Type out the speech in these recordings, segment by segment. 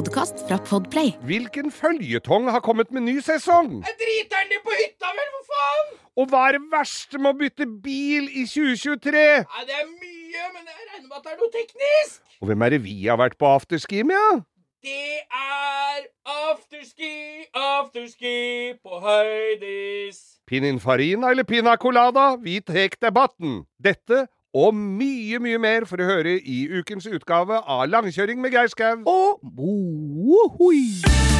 podkast fra Podplay. Hvilken føljetong har kommet med ny sesong? Jeg Driter den på hytta, vel, for faen! Og hva er det verste med å bytte bil i 2023? Nei, det er mye, men jeg regner med at det er noe teknisk. Og hvem er det vi har vært på afterski med? Ja? Det er afterski, afterski på Høydis. Pininfarina eller pina colada? Vi tek debatten. Dette og mye, mye mer for å høre i ukens utgave av Langkjøring med Geir Skau. Og bohoi.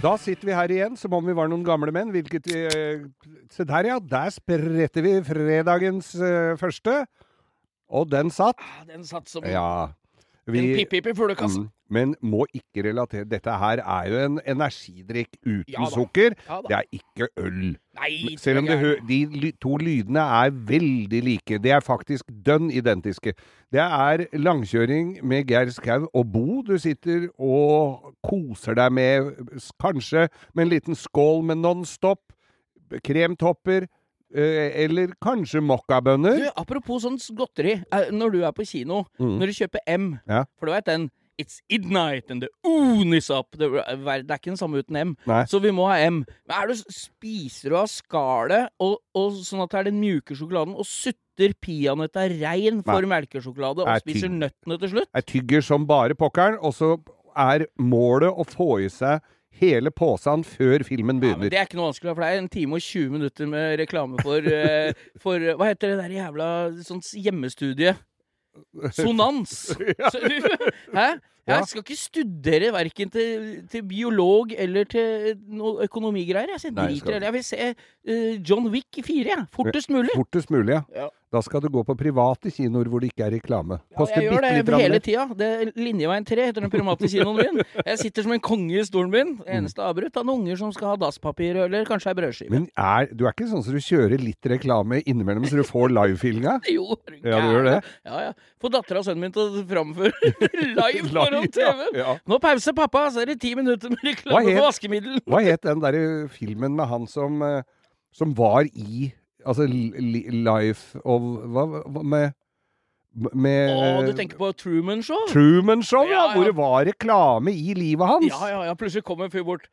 Da sitter vi her igjen som om vi var noen gamle menn. Hvilket vi Se der, ja. Der spretter vi fredagens uh, første. Og den satt. Den satt som Ja. en pip-pip i fuglekasse. Mm, men må ikke relatere Dette her er jo en energidrikk uten Ja sukker. Ja. Det er ikke øl. Nei, Selv om de to lydene er veldig like. Det er faktisk dønn identiske. Det er langkjøring med Geir Skau og Bo du sitter og koser deg med, kanskje med en liten skål med Nonstop, kremtopper, eller kanskje mokkabønner. Apropos sånn godteri. Når du er på kino, Mm. når du kjøper M, Ja. for du vet den It's Idnight and the oon is up. Det, er- ikke den samme uten M. Nei. Så vi må ha M. Men du, spiser du av skallet, og, og sånn at det er den mjuke sjokoladen, og sutter peanøtta rein for melkesjokolade, og Er spiser nøttene til slutt? Jeg tygger som bare pokkeren, og så er målet å få i seg hele posen før filmen Ja, begynner. det er ikke noe vanskelig, for det er en time og 20 minutter med reklame for, eh, for eh, Hva heter det der jævla sånn hjemmestudie? Sonans! Hæ? Ja. Jeg skal ikke studere verken til, til biolog eller til noe økonomigreier. Jeg, så jeg Nei, skal. Jeg vil se uh, John Wick 4, jeg. Fortest mulig. Fortest mulig, ja. Ja. Da skal du gå på private kinoer hvor det ikke er reklame. Ja, Koster jeg gjør det hele tida. Det er Linjeveien 3 heter den private kinoen min. Jeg sitter som en konge i stolen min. Eneste avbrutt av noen unger som skal ha dasspapir eller kanskje ei brødskive. Men er, du er ikke sånn som du kjører litt reklame innimellom så du får live-feelinga? Jo, Ja, du gjør det. Ja, ja. Få dattera og sønnen min til å framføre live Live, ja, TV-en. ja. Nå pause, pappa, så er det ti minutter med reklame for vaskemiddel. Hva het den derre filmen med han som, eh, som var i Altså li, li- Life of Hva, hva med Med Åh, du tenker på Truman Show? Truman Show, ja, Ja, ja. hvor det var reklame i livet hans. Ja, ja, ja. Plutselig kommer en fyr bort.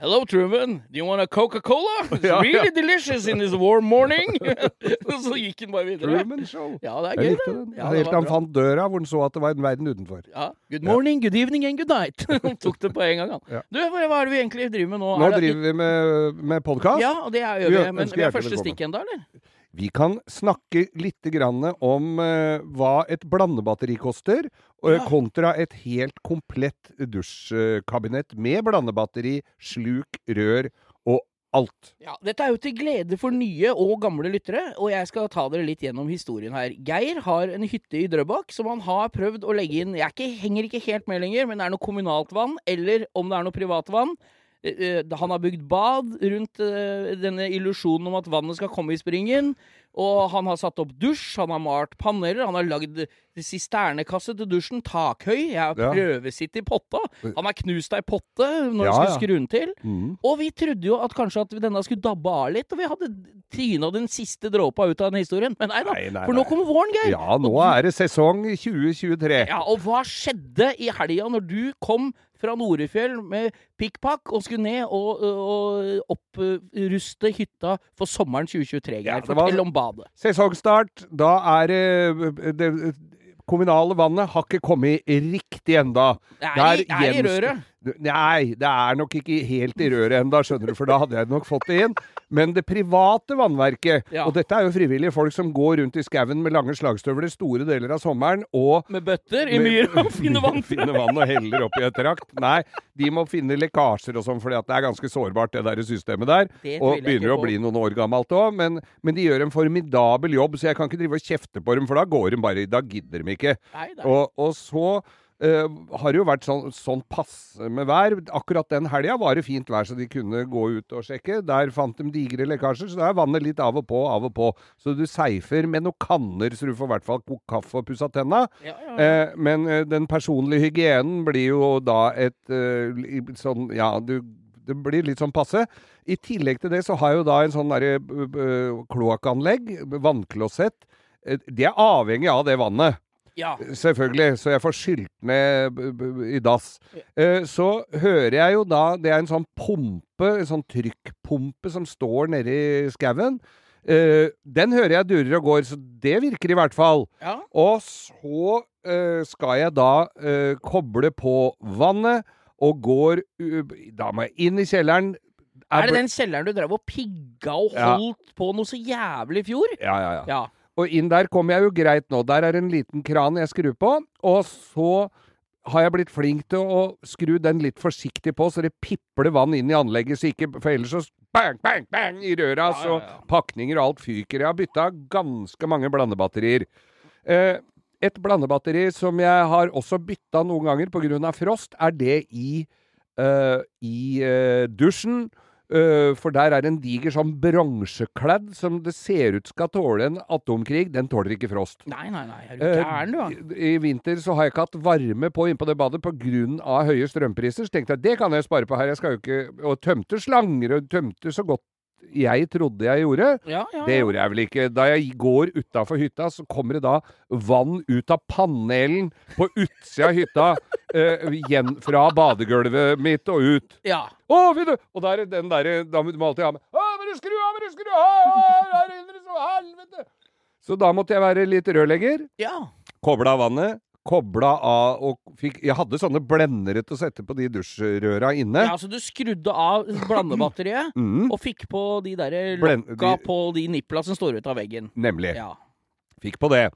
Hello, Truman. Do you want a Coca-Cola? It's Ja, ja. really delicious in this warm morning. Så gikk han bare videre. Truman Show. Ja, det er gøy, det. Ja, Helt til han fant døra hvor han så at det var en verden utenfor. Ja. Good morning, good evening and good night. Han tok det på en gang, han. Ja. Du, hva er det vi egentlig driver med nå? Nå Er det- driver vi med, med podkast. Ja, og det gjør Vi. Men vi har første stikk ennå, eller? Vi kan snakke litt grann om eh, hva et blandebatteri koster, Ja. kontra et helt komplett dusjkabinett med blandebatteri, sluk, rør og alt. Ja, Dette er jo til glede for nye og gamle lyttere, og jeg skal ta dere litt gjennom historien her. Geir har en hytte i Drøbak som han har prøvd å legge inn Jeg ikke, henger ikke helt med lenger, men det er noe kommunalt vann, eller om det er noe privat vann. Eh, eh, Han har bygd bad rundt eh, denne illusjonen om at vannet skal komme i springen. Og han har satt opp dusj, han har malt paneler, han har lagd sisternekasse til dusjen, takhøy. Jeg har prøvesitt i potta. Han har knust ei potte når Ja, han skulle skru den til. Mm. Og vi trodde jo at kanskje at denne skulle dabbe av litt, og vi hadde tryna den siste dråpa ut av den historien. Men nei da, Nei, nei, for nå kommer våren, Geir. Ja, nå er det sesong 2023. Ja, og hva skjedde i helga når du kom fra Norefjell med pikkpakk og skulle ned og, og oppruste hytta for sommeren 2023, Geir? Ja, Fortell om badet. Sesongstart, da er det, det kommunale vannet har ikke kommet riktig enda. Det er, i, er i røret. Nei, det er nok ikke helt i røret ennå, skjønner du, for da hadde jeg nok fått det inn. Men det private vannverket, Ja. og dette er jo frivillige folk som går rundt i skauen med lange slagstøvler store deler av sommeren, og Med bøtter i myra og finne vann. finner vann og heller oppi et trakt. Nei, de må finne lekkasjer og sånn, fordi det er ganske sårbart, det der systemet der. Og begynner jo å bli noen år gammelt òg, men, men de gjør en formidabel jobb, så jeg kan ikke drive og kjefte på dem, for da går de bare Da gidder de ikke. Nei. Og, og så eh, har jo vært sånn, sånn passe med vær. Akkurat den helga var det fint vær, så de kunne gå ut og sjekke. Der fant de digre lekkasjer, så da er vannet litt av og på, av og på. Så du seifer med noen kanner, så du får i hvert fall kokt kaffe og pussa tenna. Ja, ja, ja. uh, men uh, den personlige hygienen blir jo da et sånn Ja, du, det blir litt sånn passe. I tillegg til det så har jeg jo da en sånn derre kloakkanlegg, vannklosett. Det er avhengig av det vannet. Ja. Selvfølgelig, så jeg får skylt ned i dass. Eh, Så hører jeg jo da Det er en sånn pumpe, en sånn trykkpumpe som står nede i skauen. Eh, Den hører jeg durer og går, så det virker i hvert fall. ja. Og så eh, skal jeg da koble på vannet, og går Da må jeg inn i kjelleren. Er det den kjelleren du drev og pigga og Ja. holdt på noe så jævlig i fjor? Ja, ja, ja. Ja. Og inn der kommer jeg jo greit nå. Der er en liten kran jeg skrur på. Og så har jeg blitt flink til å skru den litt forsiktig på, så det pipler vann inn i anlegget. Så ikke, for ellers så bang, bang, bang i røra, Ja, så ja, ja. pakninger og alt fyker. Jeg har bytta ganske mange blandebatterier. Eh, et blandebatteri som jeg har også bytta noen ganger pga. frost, er det i, eh, i eh, dusjen. Eh, for der er en diger sånn bronsekladd som det ser ut skal tåle en atomkrig. Den tåler ikke frost. Nei, nei, nei. Er du Eh, gæren, du? I, I vinter så har jeg ikke hatt varme på innpå det badet pga. høye strømpriser. Så tenkte jeg det kan jeg spare på her. Jeg skal jo ikke Og tømte slanger og tømte så godt jeg trodde jeg gjorde. Ja, ja, Det gjorde jeg vel ikke. Da jeg går utafor hytta, så kommer det da vann ut av panelen på utsida av hytta. eh, fra badegulvet mitt og ut. ja. Å, du! Og er den derre Da må du alltid ha med Å, må du skru av, må du skru av! Så helvete! Så da måtte jeg være litt rørlegger. ja. Kobla av vannet. Kobla av og fikk Jeg hadde sånne blendere til å sette på de dusjrøra inne. Ja, så du skrudde av blandebatteriet Mm, og fikk på de der lokka de- på de nipla som står ut av veggen. nemlig. Ja. Fikk på det.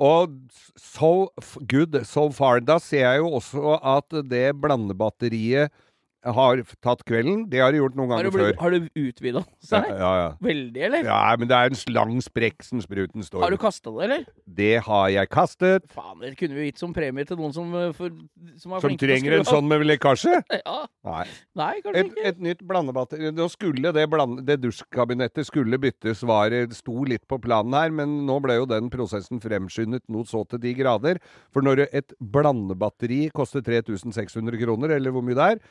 Og so good so far. Da ser jeg jo også at det blandebatteriet har tatt kvelden. Det har de gjort noen ganger før. har du utvida seg? ja, ja. Veldig, eller? ja, men det er en lang sprekk som spruten står Har du kasta det, eller? Det har jeg kastet. Faen, det kunne vi gitt som premie til noen som, eh, for, som Som trenger en sånn med lekkasje? Ja. Nei. Nei, kanskje Et, ikke. et nytt blandebatteri. Nå skulle det, blande, det dusjkabinettet skulle byttes. det sto litt på planen her, men nå ble jo den prosessen fremskyndet noe så til de grader. For når et blandebatteri koster 3600 kroner, eller hvor mye det er,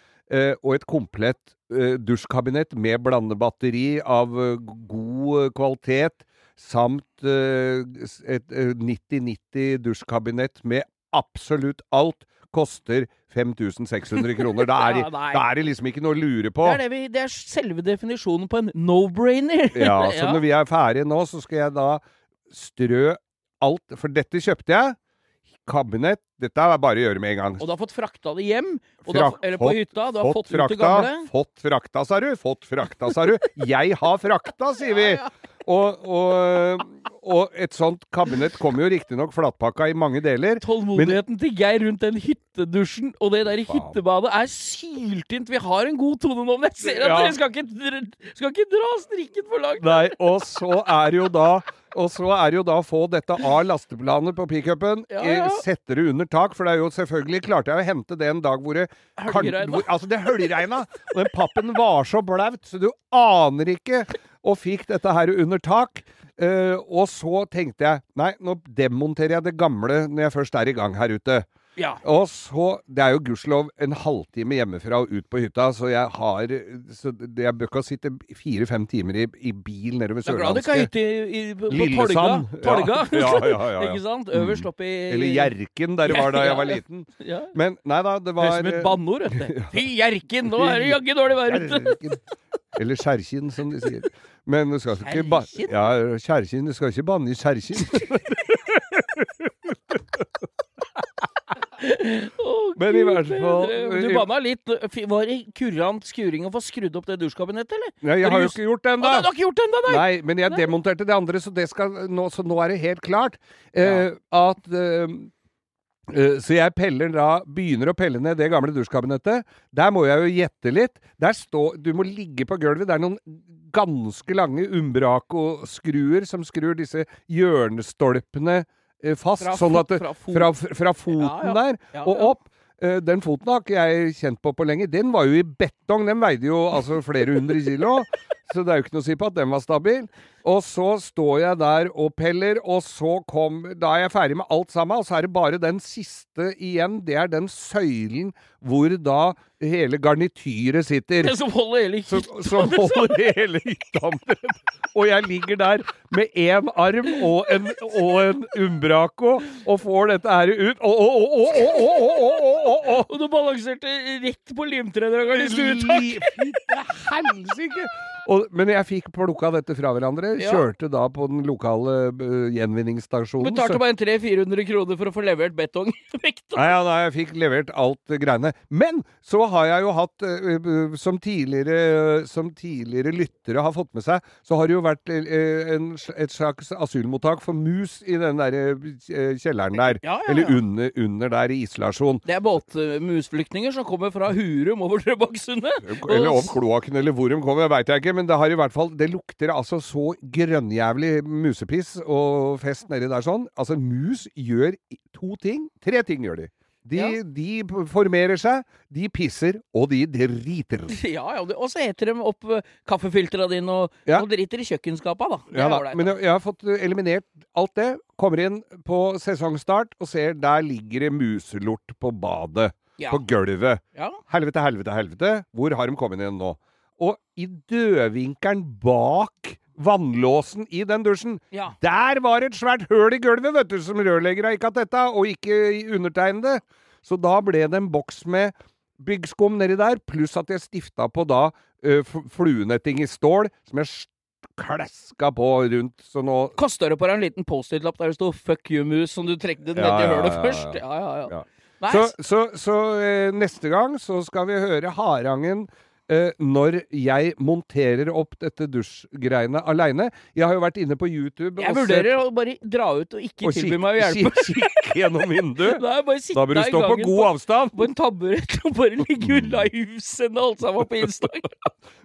og et komplett eh, dusjkabinett med blandebatteri av eh, god eh, kvalitet, samt eh, et eh, 90-90 dusjkabinett med absolutt alt, koster 5600 kroner. Da er, det- Ja, da er det liksom ikke noe å lure på. Det er, det, vi, det er selve definisjonen på en no-brainer. Ja, så når vi er ferdige nå, så skal jeg da strø alt For dette kjøpte jeg. Kabinett. Dette er bare å gjøre med en gang. Og du har fått frakta det hjem, Frak- eller på hytta. Du har fått, ut det frakta, gamle. Fått frakta, sa du. Fått frakta, sa du. Jeg har frakta, sier vi. Og, og, og et sånt kabinett kommer jo riktignok flatpakka i mange deler. Tålmodigheten til Geir rundt den hyttedusjen og det der Faen. hyttebadet er syltynt. Vi har en god tone nå, men jeg ser at Ja. dere skal ikke, skal ikke dra strikken for langt. Nei, og så er jo da og så er det jo da å få dette av lasteplanet på pickupen, Ja, eh, ja. sette det under tak, for det er jo selvfølgelig klarte jeg å hente det en dag hvor det hvor- Altså, det høljregna! Og den pappen var så blaut, så du aner ikke. Og fikk dette her under tak. Uh, og så tenkte jeg nei, nå demonterer jeg det gamle når jeg først er i gang her ute. Ja. Og så Det er jo gudskjelov en halvtime hjemmefra og ut på hytta, så jeg har så det- Jeg bør ikke sitte fire-fem timer i, i bil nedover Jeg er glad du ikke Sørlandske. hytte i, i, på Lillesand. Tolga. Ja, ja. Ikke sant? Øverst oppi Eller Hjerken, der det var da jeg var liten. Ja. Men nei da, det Høres var ut som et banneord, du. Fy Hjerken, nå er det jaggu dårlig vær ute! Eller Skjærkinn, som de sier. Men du skal ikke banne Ja, Kjerkinn. Du skal ikke banne i Kjerkinn. Men i hvert fall Du banna litt. Var det kurant skuring å få skrudd opp det dusjkabinettet, eller? Nei, jeg har jo ikke gjort det ennå! nei, du har ikke gjort det ennå, nei! Nei, men jeg demonterte det andre, så, det skal, nå, så nå er det helt klart. Eh, at eh, eh, Så jeg peller da Begynner å pelle ned det gamle dusjkabinettet. Der må jeg jo gjette litt. Der står Du må ligge på gulvet. Det er noen ganske lange Umbraco-skruer som skrur disse hjørnestolpene eh, fast. Fra sånn at det, fra fot. fra, fra foten Ja, ja. der og opp. Eh, Den foten har ikke jeg kjent på på lenge. Den var jo i betong. Den veide jo altså flere hundre kilo så det er jo ikke noe å si på at den var stabil. Og så står jeg der og peller, og så kom Da er jeg ferdig med alt sammen, og så er det bare den siste igjen. Det er den søylen hvor da hele garnityret sitter. Det som holder hele hytta Som, som holder hele hytta Og jeg ligger der med én arm og en, og en umbraco og får dette her ut å, å, å, å og, og, du balanserte rett på limtredrageren i stuetak! Fy til helsike! Og- Men jeg fikk plukka dette fra hverandre. Ja. Kjørte da på den lokale uh, gjenvinningsstasjonen. Betalte bare 300-400 kroner for å få levert betong. Nei, ja, nei, jeg fikk levert alt greiene. Men så har jeg jo hatt, uh, som tidligere, som tidligere lyttere har fått med seg, så har det jo vært en, et slags asylmottak for mus i den der eh, kjelleren der. Ja. Eller under, under der i isolasjon. Det er båtmusflyktninger som kommer fra Hurum over Drøbaksundet. Eller om kloakken, eller hvor de kommer, veit jeg ikke. Men det har i hvert fall Det lukter altså så grønnjævlig musepiss og fest nedi der sånn. Altså, mus gjør to ting. Tre ting gjør de. De, Ja. de formerer seg, de pisser, og de driter. Ja, ja, og så eter de opp uh, kaffefiltra dine og, Ja. og driter i kjøkkenskapa, da. Ja, da. Men jeg, jeg har fått eh, eliminert alt det. Kommer inn på sesongstart og ser der ligger det muselort på badet. På gulvet. Ja. Helvete, helvete, helvete. Hvor har de kommet inn nå? Og i dødvinkelen bak vannlåsen i den dusjen, Ja. der var et svært høl i gulvet, vet du, som rørleggere ikke har tetta, og ikke undertegnede. Så da ble det en boks med byggskum nedi der, pluss at jeg stifta på da ø, fluenetting i stål, som jeg klaska på rundt, så nå Kasta det på deg en liten Post-It-lapp der det sto 'fuck you, mus', som du trekte ned Ja, ja, hølet ja, ja, først? ja. Ja, ja. Så, så, så neste gang så skal vi høre Harangen eh, når jeg monterer opp dette dusjgreiene aleine. Jeg har jo vært inne på YouTube jeg og sett å bare dra ut og ikke og tilby meg å hjelpe. kikk- Kikke gjennom vinduet. Da bør du stå på god god avstand. på en taburett og bare ligge og livesende alt sammen på Instagram.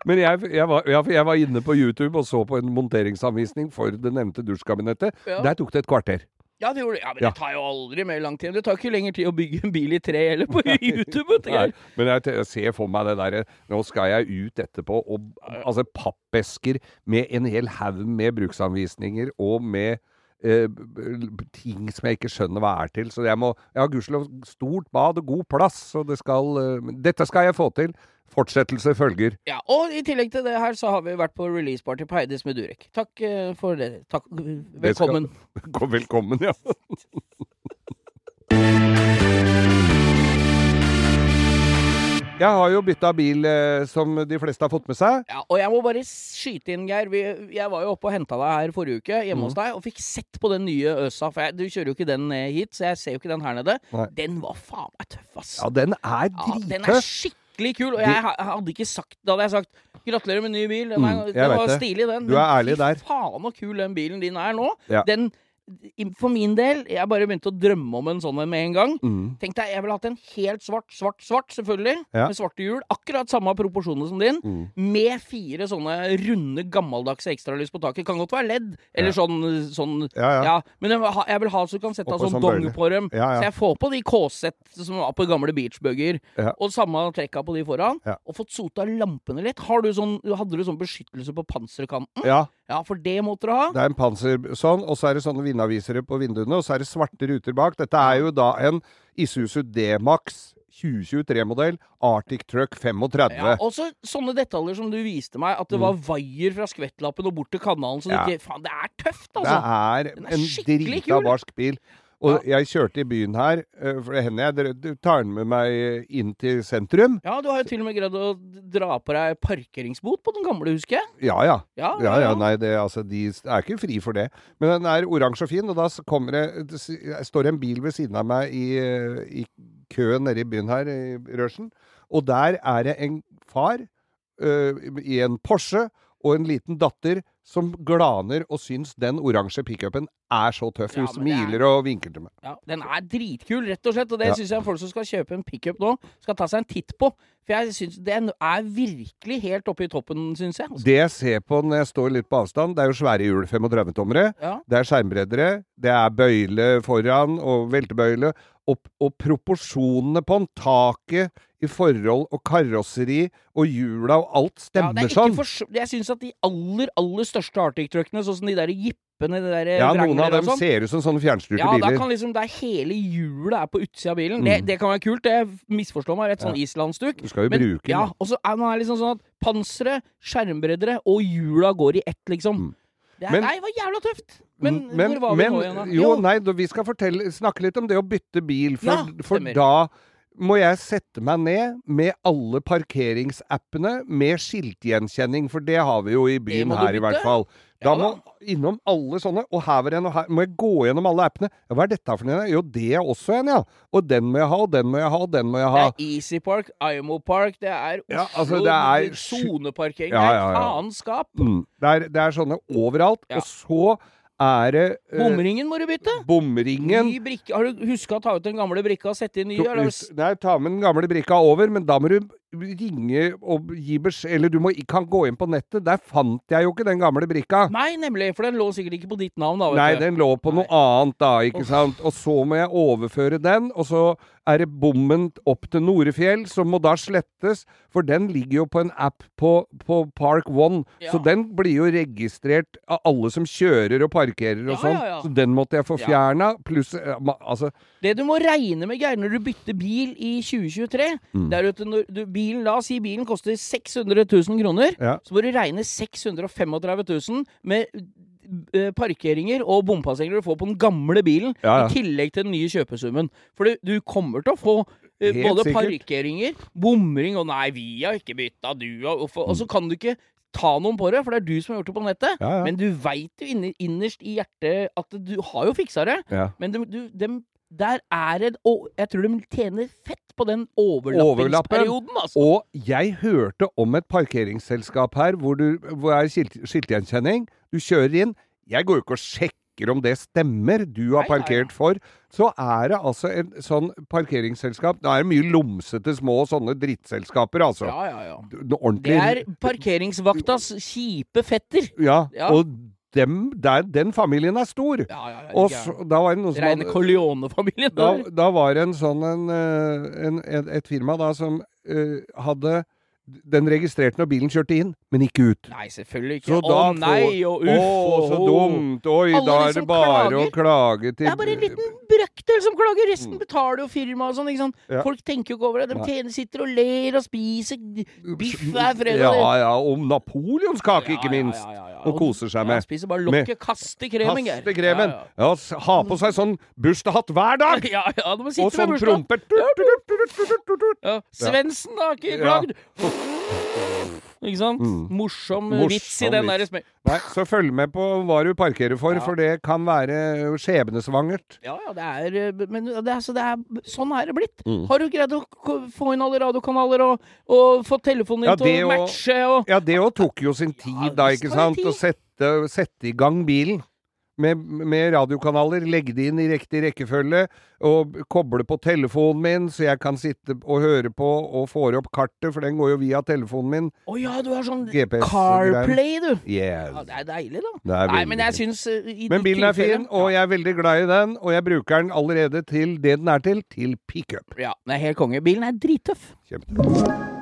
Men jeg, jeg, var, jeg, jeg var inne på YouTube og så på en monteringsanvisning for det nevnte dusjkabinettet. Ja. Der tok det et kvarter. Ja, det gjorde det. Ja, men Ja. det tar jo aldri mer lang tid. Det tar ikke lenger tid å bygge en bil i tre eller på YouTube. Nei, men jeg, ser for meg det derre Nå skal jeg ut etterpå, og altså pappesker med en hel haug med bruksanvisninger og med eh, ting som jeg ikke skjønner hva er til. Så jeg må Jeg har gudskjelov stort bad og god plass, og det skal eh, Dette skal jeg få til. Fortsettelse følger. Ja, og i tillegg til det her, så har vi vært på releaseparty på Heidis med Durek. Takk eh, for det. Takk. Det skal- Velkommen. Velkommen, ja. Jeg har jo bytta bil, eh, som de fleste har fått med seg. Ja, og jeg må bare skyte inn, Geir. Vi, jeg var jo oppe og henta deg her forrige uke, hjemme Mm. hos deg, og fikk sett på den nye Øsa. For jeg, du kjører jo ikke den hit, så jeg ser jo ikke den her nede. Nei. Den var faen meg tøff, ass. Ja, den er Ja, den er drittøff. Skikkelig kul. Og jeg hadde ikke sagt Da hadde jeg sagt gratulerer med ny bil. Den, er, Mm, den var det. stilig, den. Du er ærlig der. Fy faen så kul den bilen din er nå. Ja. Den For min del, jeg bare begynte å drømme om en sånn en med en gang. Mm. Tenk deg, jeg ville hatt en helt svart, svart, svart, selvfølgelig. Ja. Med svarte hjul. Akkurat samme proporsjoner som din. Mm. Med fire sånne runde, gammeldagse ekstralys på taket. Kan godt være ledd, eller Ja. sånn, sånn Ja, ja. Men jeg jeg vil ha så du kan sette av Oppå sånn sånn dong på dem. Ja, ja. Så jeg får på de K-sett som var på gamle beachbugger. Og samme trekka på de foran. Og fått sota lampene litt. Har du sånn, hadde du sånn beskyttelse på panserkanten? ja. Ja, for det måtte du ha. Det er en panser sånn, og så er det sånne vindavisere på vinduene, og så er det svarte ruter bak. Dette er jo da en Isuzu D-Max 2023-modell Arctic Truck 35. Ja, og så sånne detaljer som du viste meg, at det var vaier fra skvettlappen og bort til kanalen. Så Mm. Ja. det Faen, det er tøft, det altså! er er en drita barsk bil. Og jeg kjørte i byen her, eh, for det hender jeg du tar den med meg inn til sentrum. Ja, du har jo til og med greid å dra på deg parkeringsbot på den gamle, husker jeg. Ja ja. Ja, Ja, ja, nei, det, altså, de er ikke fri for det. Men den er oransje og fin, og da kommer det det står en bil ved siden av meg i, eh, i køen nede i byen her, i Rørsen. Og der er det en far øh, i en Porsche og en liten datter som glaner og syns den oransje pickupen er så tøff. Hun Ja, smiler er- og vinker til meg. Ja, Den er dritkul, rett og slett. Og det Ja. synes jeg folk som skal kjøpe en pickup nå, skal ta seg en titt på. For jeg syns den er virkelig helt oppe i toppen, syns jeg. Altså. Det jeg ser på når jeg står litt på avstand, det er jo svære hjul, 35-tommere. Ja. Det er skjermbreddere, det er bøyle foran og veltebøyle. Og, og proporsjonene på den, taket i forhold og karosseri og hjula og alt stemmer det er sånn. for, jeg syns at de aller, aller største Arctic-truckene, sånn som de der jippene, de der Ja, noen av dem sånn, ser ut som sånne fjernstyrte ja, biler. kan liksom Der hele hjulet er på utsida av bilen. Det, Mm. det kan være kult. Det misforstår meg. Et sånn islandsduk. Du skal jo Men, bruke den. ja, og så er man liksom sånn at panseret, skjermbreddere og hjula går i ett, liksom. Mm. Det, er, Men- nei, det var jævla tøft! Men, men, hvor var vi men, nå igjen, da? Jo, nei, da, vi skal snakke litt om det å bytte bil. For, Ja, for da må jeg sette meg ned med alle parkeringsappene med skiltgjenkjenning, for det har vi jo i byen her i hvert fall. Da må innom alle sånne, og her var en, og her må jeg gå gjennom alle appene. Ja, hva er dette for noe? Jo, det er også en, ja. Og den må jeg ha, og den må jeg ha, og den må jeg ha. Det er Easy Park, IMO Park, det er Oslo Ja, altså, det er soneparkering. Ja, ja, ja, er faenskap. Mm. Det, er, det er sånne overalt. Og så er det uh, Bomringen må du bytte. bomringen. Ny brikke. Har du huska å ta ut den gamle brikka og sette inn ny? To- Nei, ta med den gamle brikka over, men da må du ringe og gi beskjed Eller du må, kan gå inn på nettet. Der fant jeg jo ikke den gamle brikka. Nei, nemlig, for den lå sikkert ikke på ditt navn, da. vet Nei, den lå på noe annet da, ikke Uff. sant. Og så må jeg overføre den, og så er det bommen opp til Norefjell, som må da slettes. For den ligger jo på en app på, på Park One, Ja. så den blir jo registrert av alle som kjører og parkerer og Ja, sånn. ja. Så den måtte jeg få fjerna. Pluss eh, Altså, Det du må regne med, Geir, når du bytter bil i 2023, Mm. det er at når du, bilen, La oss si bilen koster 600 000 kroner. Ja. Så må du regne 635 000 med eh, parkeringer og bompasseringer du får på den gamle bilen, Ja, ja. i tillegg til den nye kjøpesummen. For du, du kommer til å få Helt både sikkert. parkeringer, bomring og 'nei, vi har ikke bytta, du har hvorfor?» Og så kan du ikke ta noen på det, for det er du som har gjort det på nettet. Ja. Men du veit jo innerst i hjertet at du har jo fiksa det. Men de, du, dem- der er det Jeg tror de tjener fett på den overlappingsperioden, altså. Og jeg hørte om et parkeringsselskap her hvor, du, hvor er skilt, skiltgjenkjenning. Du kjører inn. Jeg går jo ikke og sjekker om det stemmer du har parkert for. Så er det altså en sånn parkeringsselskap Da er det mye lomsete små sånne drittselskaper, altså. Ja, ja, ja. Ordentlig Det er parkeringsvaktas kjipe fetter. Ja. Ja. Og dem, der, den familien er stor. Ja, ja, ja. Og så, da var det noe som Reine Corleone-familien. da, da var det en sånn en, eh, en, et, et firma da som uh, hadde Den registrerte når bilen kjørte inn, men ikke ut. Nei, selvfølgelig ikke. Så Å da nei og uff Å, så dumt! Oi, Alle da er det bare bare å klage til Det er bare en liten brøkdel som klager. Resten Mm. betaler jo firmaet og sånn. ikke sant? Ja. Folk tenker jo ikke over det. De tjener, sitter og ler og spiser biff hver fredag. Ja, ja, om napoleonskake, ikke minst. Og koser seg med. spiser bare lokket, kaster kremen, Geir. Kaste kremen. Ja, ha på seg sånn bursdagshatt hver dag! Ja, ja, du må sitte Og sånn med promper. Ja. Svendsen har ikke klagd. Ikke sant? Mm. Morsom, Morsom vits i den der. Nei, så følg med på hva du parkerer for, Ja. for det kan være skjebnesvangert. Ja, ja, det er eh, Men det er, så det er, sånn er det blitt. Mm. Har du greid å få inn alle radiokanaler og, og få telefonen din Ja, til å matche og Ja, det òg tok jo sin tid, da, ikke sant? Å sette, sette i gang bilen. Med, med radiokanaler, legge det inn i riktig rekkefølge, og koble på telefonen min, så jeg kan sitte og høre på og får opp kartet, for den går jo via telefonen min. Å ja, du har sånn CarPlay, du. Yes. Ja, det er deilig, da. Er Nei, veldig men jeg syns eh, Men bilen er fin, og jeg er veldig glad i den, og jeg bruker den allerede til det den er til, til pickup. Ja, den er helt konge. Bilen er drittøff. Kjempe.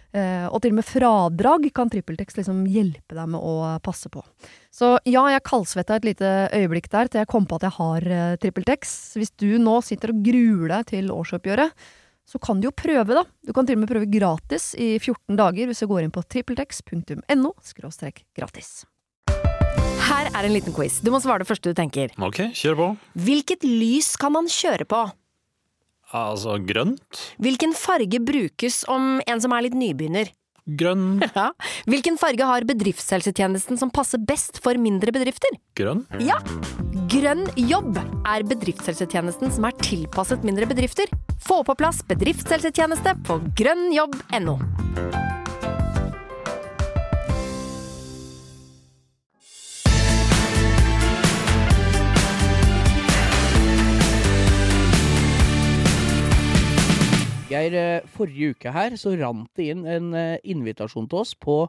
Eh, og til og med fradrag kan TrippelTex liksom hjelpe deg med å passe på. Så ja, jeg kaldsvetta et lite øyeblikk der til jeg kom på at jeg har eh, TrippelTex. Hvis du nå sitter og gruer deg til årsoppgjøret, så kan du jo prøve, da. Du kan til og med prøve gratis i 14 dager hvis du går inn på trippeltex.no gratis. Her er en liten quiz. Du må svare det første du tenker. Ok, kjør på. Hvilket lys kan man kjøre på? Altså grønt. Hvilken farge brukes om en som er litt nybegynner? Grønn. Ja. Hvilken farge har bedriftshelsetjenesten som passer best for mindre bedrifter? Grønn. Ja! Grønn jobb er bedriftshelsetjenesten som er tilpasset mindre bedrifter. Få på plass bedriftshelsetjeneste på grønnjobb.no. Geir, eh, forrige uke her så rant det inn en eh, invitasjon til oss på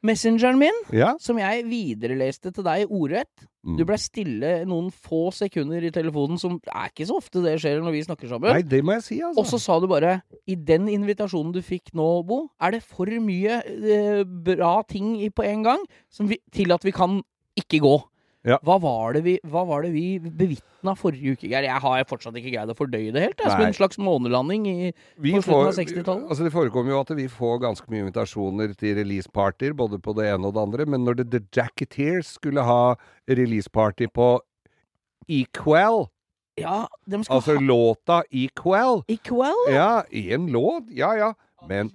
Messengeren min, Ja. som jeg videreleste til deg ordrett. Mm. Du blei stille noen få sekunder i telefonen, som er ikke så ofte det skjer når vi snakker sammen. Nei, det må jeg si, altså. Og så sa du bare I den invitasjonen du fikk nå, Bo, er det for mye eh, bra ting på en gang som vi, til at vi kan ikke gå. Ja. Hva, var det vi, hva var det vi bevitna forrige uke, Geir? Jeg har fortsatt ikke greid å fordøye det helt. Jeg, som en slags månelanding i Vi på slutten av 60-tallet. Altså det forekommer jo at vi får ganske mye invitasjoner til releasepartyer, både på det ene og det andre, men når det, The Jacketeers skulle ha releaseparty på Equal, Ja, skal altså ha låta Equal kveld? Ja, én låt, ja ja, men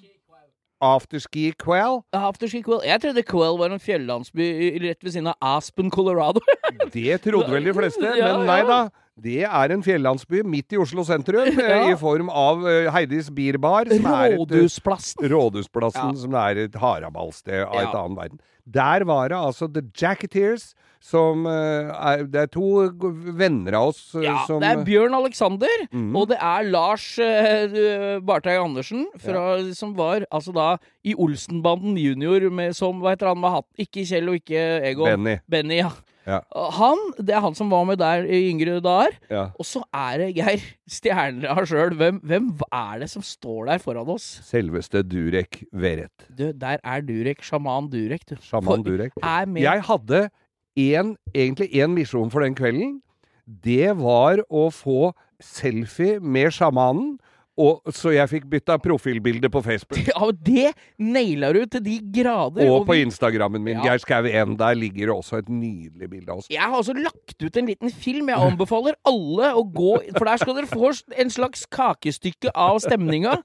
Afterski Quell, Afterski Quell. Jeg trodde Quell var en fjellandsby rett ved siden av Aspen, Colorado. det trodde vel de fleste, men nei da. Det er en fjellandsby midt i Oslo sentrum, eh, Ja. i form av eh, Heidis Bierbar, er eh, Rådhusplassen. Rådhusplassen, som er et haraballsted av et annet verden. Der var det altså The Jacketeers, som eh, er Det er to venner av oss eh, Ja, som det er Bjørn Alexander, mm. og det er Lars uh, Barteig Andersen, fra, som var altså da i Olsenbanden junior, med, som hva heter han med hatt Ikke Kjell og ikke Egon. Benny. Benny, ja. Ja. Han, Det er han som var med der i yngre dager. Ja. Og så er det Geir Stjerneland sjøl. Hvem, hvem er det som står der foran oss? Selveste Durek Verrett. Du, der er Durek. Sjaman Durek, du. Sjaman Durek. Er med Jeg hadde en, egentlig én misjon for den kvelden. Det var å få selfie med sjamanen, og, så jeg fikk bytta profilbilde på Facebook. Ja, det naila du til de grader. Og og på vi- Instagrammen min, Ja. Geir Skau 1. Der ligger det også et nydelig bilde av oss. Jeg har også lagt ut en liten film. Jeg anbefaler alle å gå For der skal dere få en slags kakestykke av stemninga.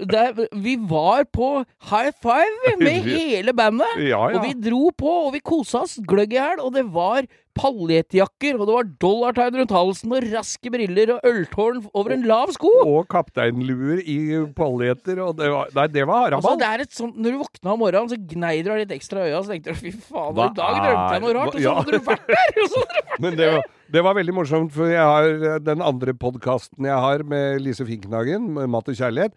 Der, vi var på high five med hele bandet. Ja, ja. Og vi dro på, og vi kosa oss gløgg i hjel. Og det var paljettjakker, og det var dollartegn rundt halsen, og raske briller og øltårn over en lav sko. Og kapteinluer i paljetter, og det var Nei, det var Altså, det er et sånt, Når du våkna om morgenen, så gnei du deg litt ekstra i øya, så tenkte du fy faen, i dag drømte jeg noe rart, og så hadde du vært der! Og så hadde du vært Men det var, det var veldig morsomt, for jeg har den andre podkasten jeg har med Lise Finknagen, med Mat og kjærlighet.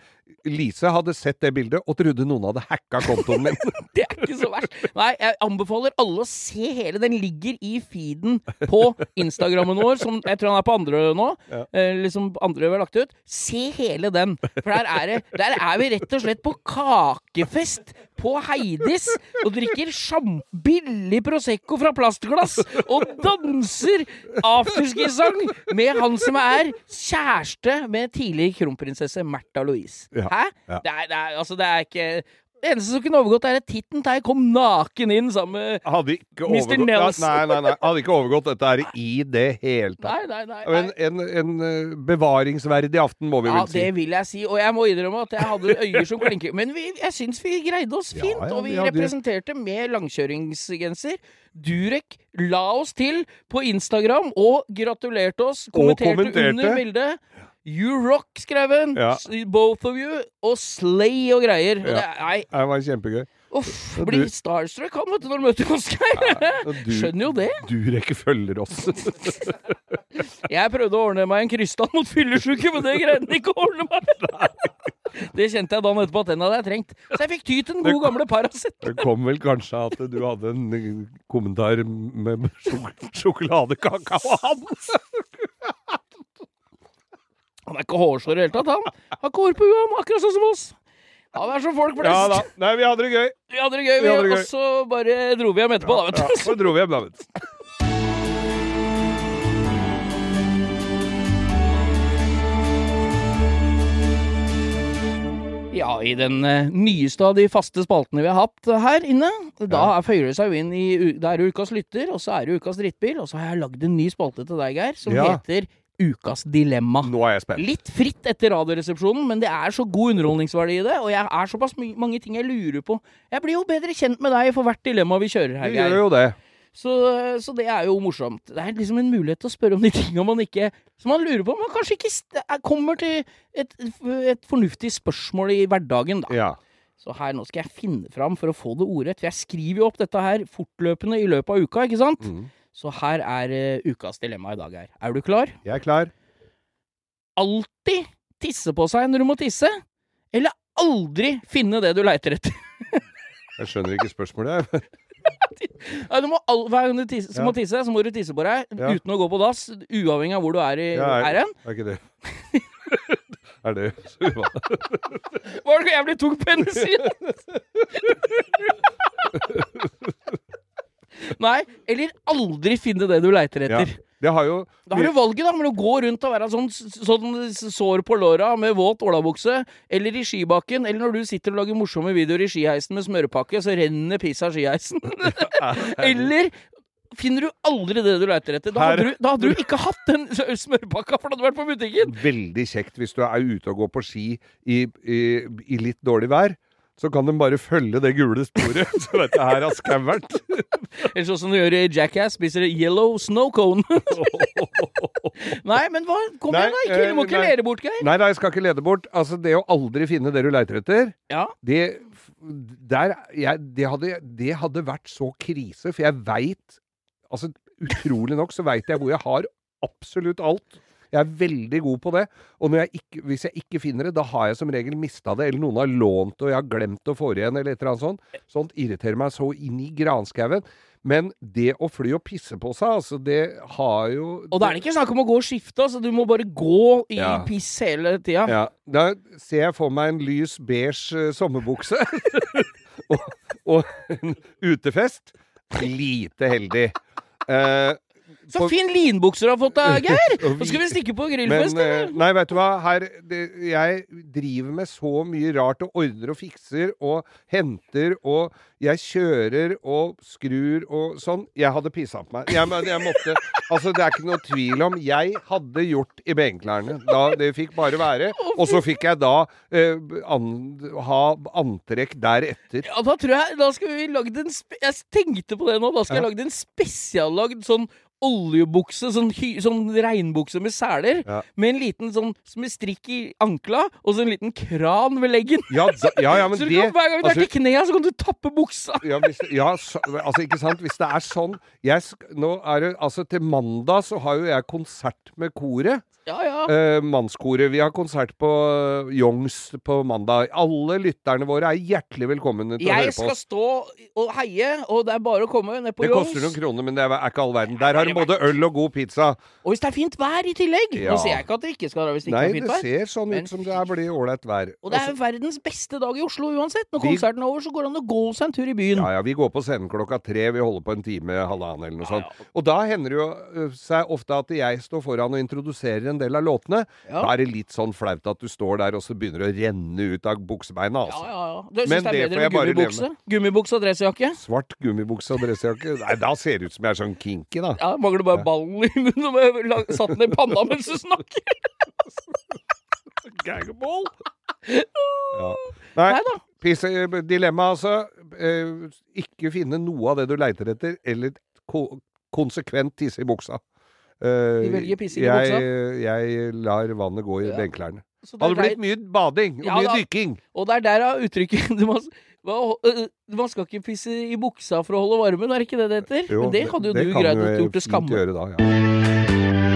Lise hadde sett det bildet og trodde noen hadde hacka kontoen min. Det er ikke så verst. Nei, jeg anbefaler alle å se hele. Den ligger i feeden på Instagrammen vår, som jeg tror han er på andre nå. Eh, liksom andre vi har lagt ut. Se hele den. For der er, det, der er vi rett og slett på kakefest på Heidis og drikker billig Prosecco fra plastglass og danser afterski-sang med han som er kjæreste med tidligere kronprinsesse Märtha Louise. Ja, Hæ? Det, er, det, er, altså, det er ikke Det eneste som kunne overgått, er at Titten Tei kom naken inn sammen med Hadde ikke Mr. overgått Nelson. Nei, nei, nei. Hadde ikke overgått dette her i det hele tatt. Nei, nei, nei. En, nei. en, en en bevaringsverdig aften, må vi Ja, vel si. Ja, det vil jeg si. Og jeg må innrømme at jeg hadde øyer som klinker. Men vi, jeg syns vi greide oss fint, ja, og vi vi representerte med langkjøringsgenser. Durek la oss til på Instagram og gratulerte oss. Kommenterte, kommenterte. under bildet. You rock, skrev hun. Ja. Both of you. Og slay og greier. Og det, nei, Det var kjempegøy. uff. Blir du- starstruck han, vet du, når du møter Oskar. Ja, Skjønner jo det. Durek følger oss. Jeg prøvde å ordne meg en krystall mot fyllesyke, men det greide han ikke å ordne meg. Det kjente jeg dagen etterpå at den hadde jeg trengt. Så jeg fikk ty til den gode gamle Paracet. Det kom vel kanskje at du hadde en eh, kommentar med sjok sjokoladekakao hans. Han er ikke hårsår i det hele tatt, han. Har ikke hår på huet, han, akkurat sånn som oss. Han er som folk flest. Ja da. Nei, vi hadde det gøy. Vi hadde det gøy, Vi vi. det gøy. Og så bare dro vi hjem etterpå, da, vet du. Ja, så dro vi hjem, da, vet du. Ja, i den eh, nyeste av de faste spaltene vi har hatt eh, her inne. Da Ja. føyer det seg jo inn i Det er ukas lytter, og så er det ukas drittbil. Og så har jeg lagd en ny spalte til deg, Geir, som Ja. heter Ukas dilemma. Nå er jeg spent. Litt fritt etter Radioresepsjonen, men det er så god underholdningsverdi i det, og jeg er såpass mange ting jeg lurer på. Jeg blir jo bedre kjent med deg for hvert dilemma vi kjører her, Du gjør Geir. jo det. Så, så det er jo morsomt. Det er liksom en mulighet til å spørre om de tinga man ikke Som man lurer på, men kanskje ikke er- kommer til et, et fornuftig spørsmål i hverdagen, da. Ja. Så her, nå skal jeg finne fram for å få det ordrett, for jeg skriver jo opp dette her fortløpende i løpet av uka, ikke sant? Mm. Så her er eh, ukas dilemma i dag, her. Er du klar? Jeg er klar. alltid tisse på seg når du må tisse, eller aldri finne det du leiter etter. Jeg skjønner ikke spørsmålet. jeg. Ja, du må all, hver gang du tisse, Ja. må tisse, så må du tisse på deg Ja. uten å gå på dass, uavhengig av hvor du er, i, Ja, er hen. Er ikke det Er det Var det jeg jævlig tung pennesil? Nei, eller aldri finne det du leiter Ja. etter. Det har jo Da har du valget da, mellom å gå rundt og være sånn, sånn sår på låra med våt olabukse, eller i skibakken, eller når du sitter og lager morsomme videoer i skiheisen med smørpakke, så renner piss av skiheisen. eller finner du aldri det du leiter etter. Da hadde, du, da hadde du ikke hatt den smørpakka, for da hadde vært på butikken. veldig kjekt hvis du er ute og går på ski i, i, i litt dårlig vær. Så kan de bare følge det gule sporet. Så vet du her har skauert. Eller sånn som du gjør i Jackass, spiser yellow snow cone. Nei, men hva? Kom igjen, da! Ikke, du må eh, ikke nei. lede bort, Geir. Nei nei, jeg skal ikke lede bort. Altså, det å aldri finne det du leiter etter, Ja. det, der, jeg, det, hadde, det hadde vært så krise, for jeg veit Altså, utrolig nok så veit jeg hvor jeg har absolutt alt. Jeg er veldig god på det. Og jeg ikke, hvis jeg ikke finner det, da har jeg som regel mista det, eller noen har lånt det, og jeg har glemt å få det igjen, eller et eller annet sånt. Sånt irriterer meg så inn i granskauen. Men det å fly og pisse på seg, altså, det har jo Og da er det ikke snakk om å gå og skifte, altså. Du må bare gå i Ja. piss hele tida. Ja, da ser jeg for meg en lys beige eh, sommerbukse og, og en utefest. Lite heldig. Eh, Så fin linbukser du har fått deg, Geir! Nå skal vi stikke på grillfest, eh, eller? Nei, vet du hva. Her, det, jeg driver med så mye rart og ordner og fikser og henter og jeg kjører og skrur og sånn. Jeg hadde pissa på meg. Jeg, men jeg måtte Altså, det er ikke noe tvil om. Jeg hadde gjort i benklærne. Det fikk bare være. Og så fikk jeg da eh, an, ha antrekk deretter. Ja, da tror jeg Da skal vi lagd en Jeg tenkte på det nå. Da skal jeg lage lagd en spesiallagd sånn oljebukse, sånn, sånn regnbukse med seler, Ja. med en liten sånn med strikk i ankla, og så en liten kran ved leggen. Ja, ja, ja men så det kan, hver gang du altså- er til knea, så kan du tappe buksa. Ja, hvis, ja så, altså ikke sant Hvis det er sånn jeg, Nå er det Altså til mandag så har jo jeg konsert med koret Ja, ja. eh, Mannskoret. Vi har konsert på eh, Youngs på mandag. Alle lytterne våre er hjertelig velkomne til å høre Jeg skal stå og heie, og det er bare å komme ned på Det koster noen kroner, men det er ikke all verden. Der har de både øl og god pizza. Og hvis det er fint vær i tillegg. Ja. Nå sier jeg ikke at det ikke skal dra hvis det ikke Nei, er fint det ser sånn Men ut som det er blir ålreit vær. Og det er Også... verdens beste dag i Oslo uansett. Når Vi- konserten er over, så går det an å gå seg en tur i byen. ja, ja, vi går på scenen klokka tre. Vi holder på en time, halvannen eller noe sånt. Og da hender det jo seg ofte at jeg står foran og introduserer en del av låtene, Ja. da er det litt sånn flaut at du står der, og så begynner det å renne ut av buksebeina, altså. ja, ja. Du syns Men det er bedre med gummibukse? Gummibukse og dressjakke? Svart gummibukse og dressjakke. Nei, da ser det ut som jeg er sånn kinky, da. Ja, Mangler bare ballen i munnen og satt den i panna mens du snakker. Gagball! Ja. Nei, Nei pisse, dilemma altså. Eh, ikke finne noe av det du leiter etter, eller ko konsekvent tisse i buksa. Eh, de velger pissing i buksa? Jeg lar vannet gå i Ja. benklærne. Det Hadde blitt mye bading og Ja mye da. dykking. Og det er der av uttrykket du må, Man skal ikke pisse i buksa for å holde varmen, er det ikke det det heter? Men det hadde jo du greid å gjort til skamme. Gjøre da, ja.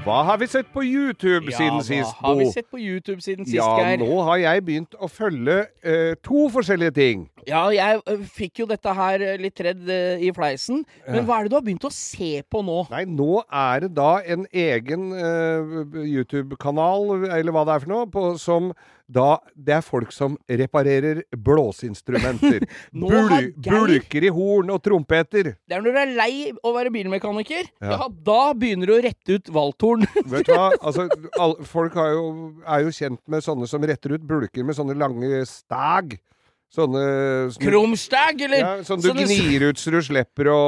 Hva har vi sett på YouTube siden sist, Hva har vi sett på YouTube siden sist, Ja, Geir? nå har jeg begynt å følge uh, to forskjellige ting. Ja, jeg fikk jo dette her litt redd i fleisen. Men hva er det du har begynt å se på nå? Nei, nå er det da en egen uh, YouTube-kanal, eller hva det er for noe, på, som da Det er folk som reparerer blåseinstrumenter. Bul bulker i horn og trompeter. Det er når du er lei å være bilmekaniker. Ja. Ja, da begynner du å rette ut valthorn. Vet du hva? Altså, all, folk har jo, er jo kjent med sånne som retter ut bulker med sånne lange stag. Sånne Krumstag, eller? ja, Sånn du sånne- gnir ut så du slipper å,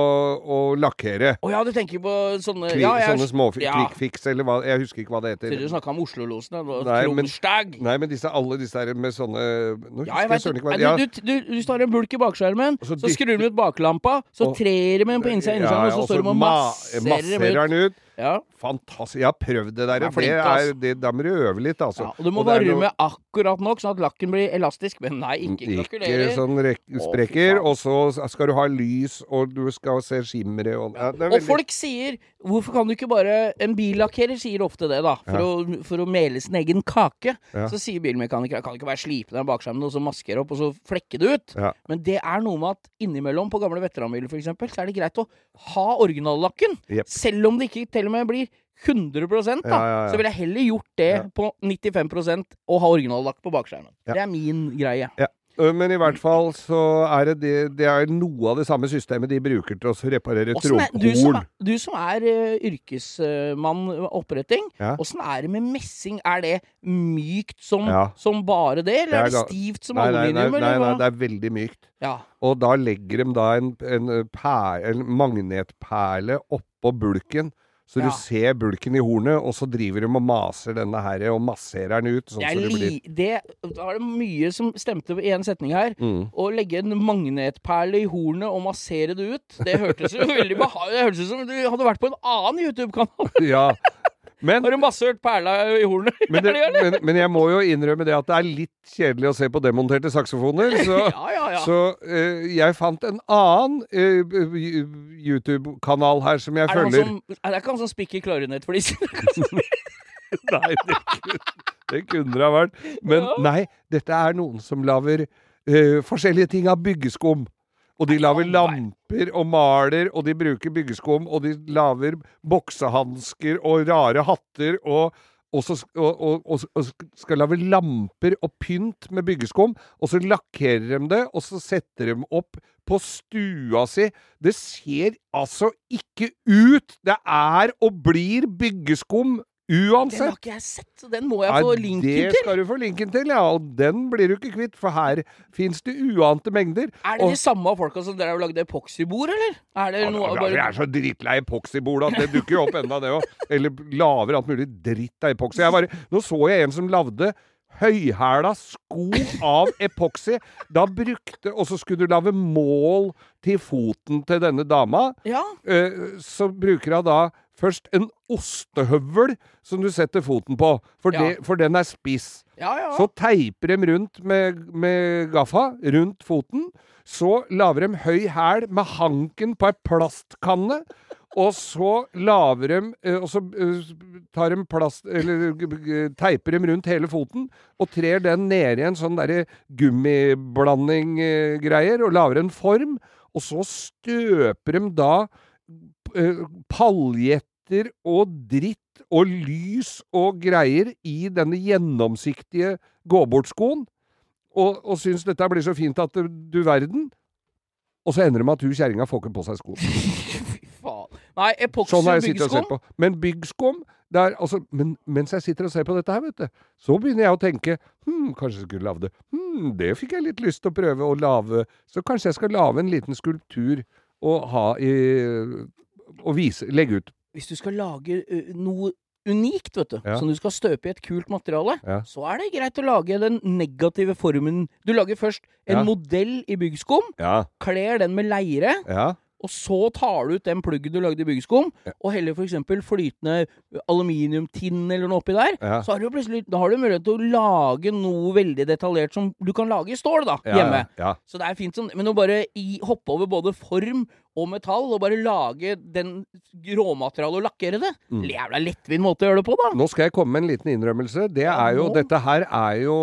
å lakkere. Å ja, du tenker på sånne Kli, ja, jeg, sånne små ja. eller hva Jeg husker ikke hva det heter. du snakka om Oslo-losen. Krumstag. Nei, men disse, alle disse her med sånne Nå Ja, jeg husker søren ikke hva ja, du, du, du, tar en bulk i bakskjermen, så så, skrur du ut baklampa, så Og- trer du med den på innsida av innerskjermen, og så står du og masserer den ut. Ja. Fantastisk. Jeg har prøvd det der. Du er Det er, det, da må du øve litt, altså. Ja, og du må og er varme noe- akkurat nok, sånn at lakken blir elastisk. Men nei, ikke Ikke sånn sprekker, og så skal du ha lys, og du skal se skimmeret og ja, er Og folk sier Hvorfor kan du ikke bare En billakkerer sier ofte det, da. For, Ja. å, for å mele sin egen kake. Ja. Så sier bilmekanikere kan ikke bare slipe den bakskjermen og så maskere opp og så flekke det ut. Ja. Men det er noe med at innimellom på gamle veteranbiler eksempel, så er det greit å ha originallakken. Yep. Selv om det ikke til om jeg blir 100 da, Ja, ja, ja. så ville jeg heller gjort det på 95% og ha originallakk på bakskjermen. Det er min greie. Men i hvert fall så er det det, det er noe av det samme systemet de bruker til å reparere er, du, du som er uh, yrkesmann oppretting, Ja. åssen er det med messing? Er det mykt som, som bare det, eller Det er er det stivt som Nei, nei, nei, aluminium? nei, nei, det er veldig mykt. Ja. Og da legger de da en, en, en, en magnetperle oppå bulken. Så Ja. du ser bulken i hornet, og så driver de og maser denne her og masserer den ut. Sånn som så det blir det, da er det mye som stemte i en setning her. mm. Å legge en magnetperle i hornet og massere det ut, det hørtes jo veldig behagelig Det hørtes ut som du hadde vært på en annen YouTube-kanal. Ja. Men, Har du massert perla i hornet? men, det, men, men jeg må jo innrømme det at det er litt kjedelig å se på demonterte saksofoner. Så, ja, ja, ja. så uh, jeg fant en annen uh, YouTube-kanal her som jeg er følger. som, er det ikke han som spikker klarinettflis? Nei, det kunne, det kunne det ha vært. Men nei, dette er noen som lager uh, forskjellige ting av byggeskum. Og de lager lamper og maler, og de bruker byggeskum, og de lager boksehansker og rare hatter, og, og, så, og, og, skal lage lamper og pynt med byggeskum, og så lakkerer de det, og så setter de opp på stua si. Det ser altså ikke ut! Det er og blir byggeskum Den har ikke jeg sett, så den må jeg få linken det til. skal du få linken til, ja. Og den blir du ikke kvitt, for her fins det uante mengder. Er det Og- de samme folka som dere har lagde epoksybord, eller? Er det Ja, noe ja, bare Vi er så drittlei epoksybord at det dukker jo opp enda, det òg. Eller lager alt mulig dritt av epoksy. Bare, nå så jeg en som lagde høyhæla sko av epoksy. Da brukte Og så skulle du lage mål til foten til denne dama. Ja. Eh, så bruker hun da først en ostehøvel som du setter foten på, for, Ja. det, for den er spiss. Ja, ja. Så teiper de rundt med, med gaffa rundt foten. Så lager de høy hæl med hanken på ei plastkanne. Og så laver de eh, Og så eh, tar de plast Eller teiper de rundt hele foten og trer den ned i en sånn derre gummiblanding-greier og lager en form. Og så støper de da eh, paljetter og dritt og lys og greier i denne gjennomsiktige gå-bort-skoen. Og, og syns dette blir så fint at du, verden. Og så ender det med at hun kjerringa får ikke på seg sko. Fy faen. Nei, epoksy Sånn byggskum. på. Men byggskum der, altså, men mens jeg sitter og ser på dette her, vet du, så begynner jeg å tenke hm, kanskje jeg skulle lage det. Hm, det fikk jeg litt lyst til å prøve å lage. Så kanskje jeg skal lage en liten skulptur og ha i Og vise, legge ut. Hvis du skal lage uh, noe unikt, vet du, Ja. som du skal støpe i et kult materiale, Ja. så er det greit å lage den negative formen. Du lager først en Ja. modell i byggskum, kler den med leire, og så tar du ut den pluggen du lagde i byggskum, og heller f.eks. flytende aluminiumtinn eller noe oppi der. Så har du plutselig Da har du mulighet til å lage noe veldig detaljert som du kan lage i stål, da, hjemme. Så det er fint sånn, men å bare i, hoppe over både form og metall, og bare lage den råmaterialet og lakkere det, Mm. jævla lettvint måte å gjøre det på, da. Nå skal jeg komme med en liten innrømmelse. Det Ja, er jo, dette her er jo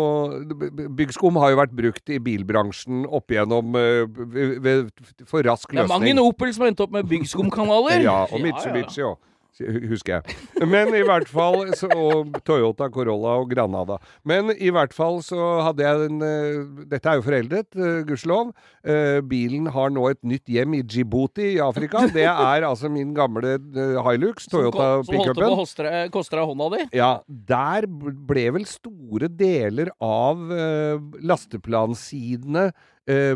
Byggskum har jo vært brukt i bilbransjen opp igjennom ved, ved, for rask løsning. Det er mange Opel som har endt opp med byggskumkanaler. Ja, og Mitsubishi òg. Husker jeg. Men i hvert fall så, Og Toyota Corolla og Granada. Men i hvert fall så hadde jeg en eh, Dette er jo foreldet, uh, gudskjelov. Eh, bilen har nå et nytt hjem i Djibouti i Afrika. Det er altså min gamle eh, Hilux, Toyota pickupen. som holdt på å koste deg hånda di. Ja, der ble vel store deler av lasteplansidene eh,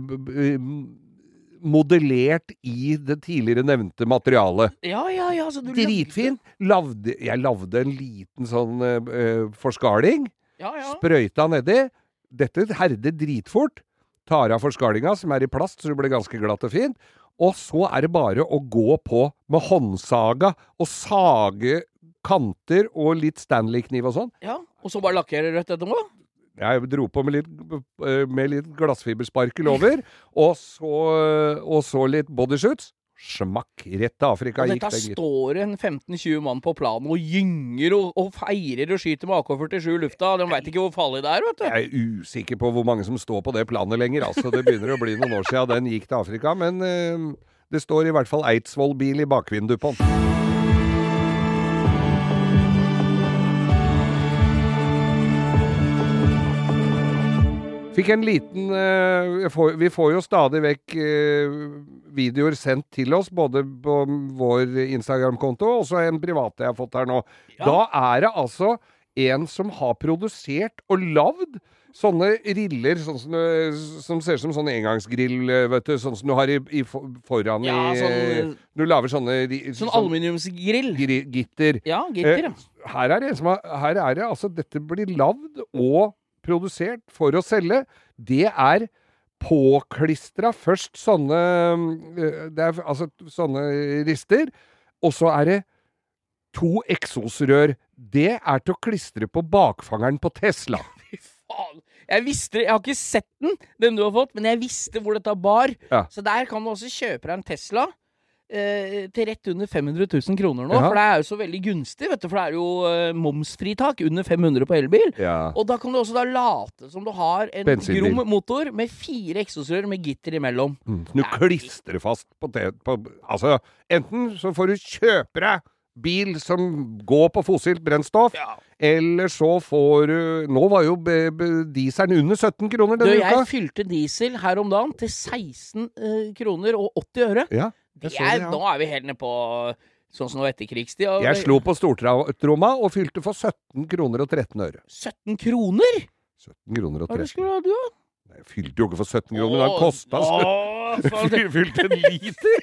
modellert i det tidligere nevnte materialet. Ja, ja, ja. Så du lagde- Dritfint. Lavde, jeg lagde en liten sånn uh, forskaling. Ja, ja. Sprøyta nedi. Dette herder dritfort. Tar av forskalinga, som er i plast, så det blir ganske glatt og fint. Og så er det bare å gå på med håndsaga og sage kanter og litt Stanley-kniv og sånn. ja. Og så bare lakkere rødt etterpå? Jeg dro på med litt, med litt glassfibersparkel over, og så, og så litt bodyshoots. Smakk! Rett til Afrika gikk dette det, gitt. står en 15-20 mann på planen og gynger og, og feirer og skyter med AK-47 i lufta. De veit ikke hvor farlig det er, vet du. Jeg er usikker på hvor mange som står på det planet lenger. Altså, det begynner å bli noen år siden den gikk til Afrika, men uh, det står i hvert fall Eidsvoll-bil i bakvinduet på den. Fikk en liten uh, får, Vi får jo stadig vekk uh, videoer sendt til oss, både på vår Instagram-konto og også en privat jeg har fått her nå. Ja. Da er det altså en som har produsert og lagd sånne riller sånn som, som ser ut som sånn engangsgrill, eh, vet du. Sånn som du har i, i foran Ja, i sånn- Du lager sånne Sånn, Sånn aluminiumsgrill. gitter. Ja, gitter. Eh, her er det en som har, her er det altså Dette blir lagd og produsert for å selge. Det er påklistra først sånne eh, Det er altså sånne rister, og så er det to eksosrør. Det er til å klistre på bakfangeren på Tesla. Fy faen. Jeg visste Jeg har ikke sett den, den du har fått, men jeg visste hvor dette bar. Ja. Så der kan du også kjøpe deg en Tesla. Eh, til rett under 500 000 kroner nå, Ja. for det er jo så veldig gunstig. vet du For det er jo eh, momsfritak under 500 på elbil. Ja. Og da kan du også da late som du har en Bensinbil. grom motor med fire eksosrør med gitter imellom. Mm, du klistrer fast på, det på Altså, enten så får du kjøpe deg bil som går på fossilt brennstoff, Ja. eller så får du Nå var jo dieselen under 17 kroner Du, denne jeg uka. fylte diesel her om dagen til 16 eh, kroner og 80 øre. Ja, jeg er, det, ja. Nå er vi helt nede på sånn som nå etter etterkrigstid. og- Jeg slo på stortromma og fylte for 17 kroner og 13 øre. 17 kroner? 17 kroner og Hva er 13 det skulle du ha, du, da? Nei, Jeg fylte jo ikke for 17 kroner, den kosta Fylte en liter!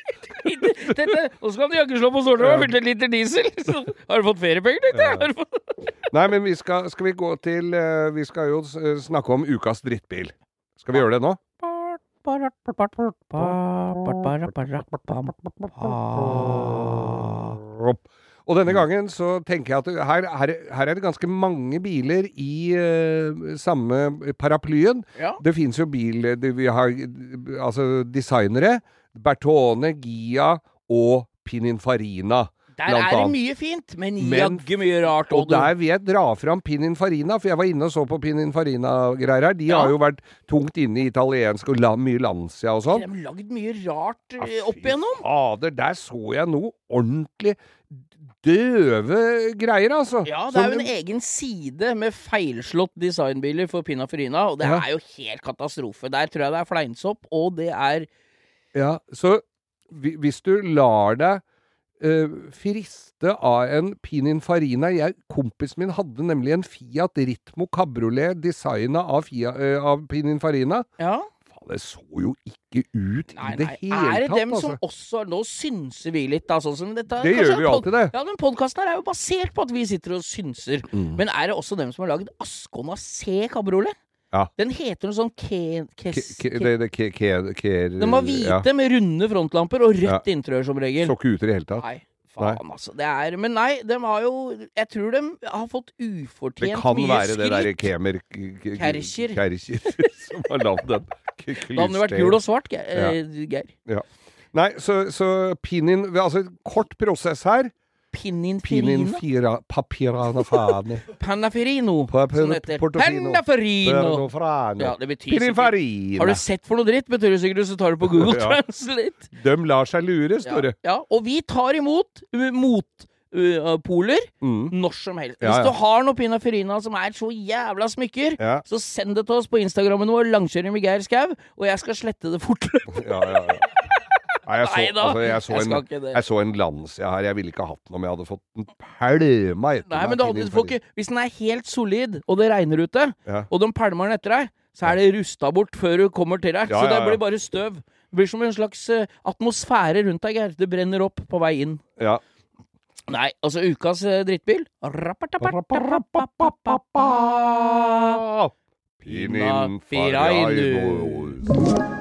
Nå skal du jaggu slå på stortromma og fylte en liter diesel! Så, har du fått feriepenger, tenkte jeg? Fått- Nei, men vi skal, skal vi gå til eh, Vi skal jo eh, snakke om ukas drittbil. Skal vi gjøre det nå? Og denne gangen så tenker jeg at her, her, her er det ganske mange biler i uh, samme paraplyen. Ja. Det fins jo bil det, Vi har altså designere. Bertone, Gia og Pininfarina. Der er det mye fint, men Men- jaggu mye rart. Og du. der vil jeg dra fram Pininfarina, for jeg var inne og så på Pininfarina-greier her. De Ja. har jo vært tungt inne i italiensk og la, mye Lancia og sånn. De har lagd mye rart Ja, eh, opp igjennom. Fader, der så jeg noe ordentlig døve greier, altså. Ja, det er jo en egen side med feilslått designbiler for Pininfarina, og det Ja. er jo helt katastrofe. Der tror jeg det er fleinsopp, og det er Ja, så hvis du lar deg friste av en Pininfarina. Jeg, kompisen min hadde nemlig en Fiat Ritmo Cabriolet designa av, Fia- eh, av Pininfarina. Ja. Det så jo ikke ut Nei, i det nei. hele Er det tatt, dem altså. som også Nå synser vi litt, da, sånn som dette. Det kanskje gjør vi alltid, det. Ja, men podkasten her er jo basert på at vi sitter og synser. Mm. Men er det også dem som har lagd Ascona C kabriolet? Ja. Den heter noe sånn ke... Ke- kes- ke- ke- det, det, ke, ke, Den var hvite med runde frontlamper og rødt interiør som regel. så ikke ut i det hele tatt. Nei, faen altså. Det er Men nei, de har jo Jeg tror de har fått Det ufortjent kan mye skritt det derre skryt. Kemer k- Kemer Kercher. Kercher som har lagd den. Da hadde den vært gul og svart, Geir. Ja. Nei, så, så Pinin Altså, kort prosess her. Pinin Pininfarina? fira, papirana fani. Pannaferino, Pa- som det heter. Portofino. Ja, det betyr sikkert. Har du sett for noe dritt, betyr det sikkert så tar du på Google Ja. Translate. De lar seg lure, står det. Ja, og vi tar imot mot motpoler Mm. når som helst. Hvis ja. du har noe Pinnaferina som er så jævla smykker, Ja. så send det til oss på Instagrammen vår, Langkjøring med Geir Skau, og jeg skal slette det fortløpende. Nei, jeg så, altså, jeg, så jeg en, ikke det. jeg så en landside her. Jeg ville ikke hatt den om jeg hadde fått den pælma etter Nei, men du hadde, ikke, hvis den er helt solid, og det regner ute, Ja. og de pælmer den etter deg, så er det rusta bort før du kommer til deg. Ja, så det blir bare støv. Det blir som en slags eh, atmosfære rundt deg, Geir. Det brenner opp på vei inn. Ja. Nei, altså ukas eh, drittbil Pininfarina.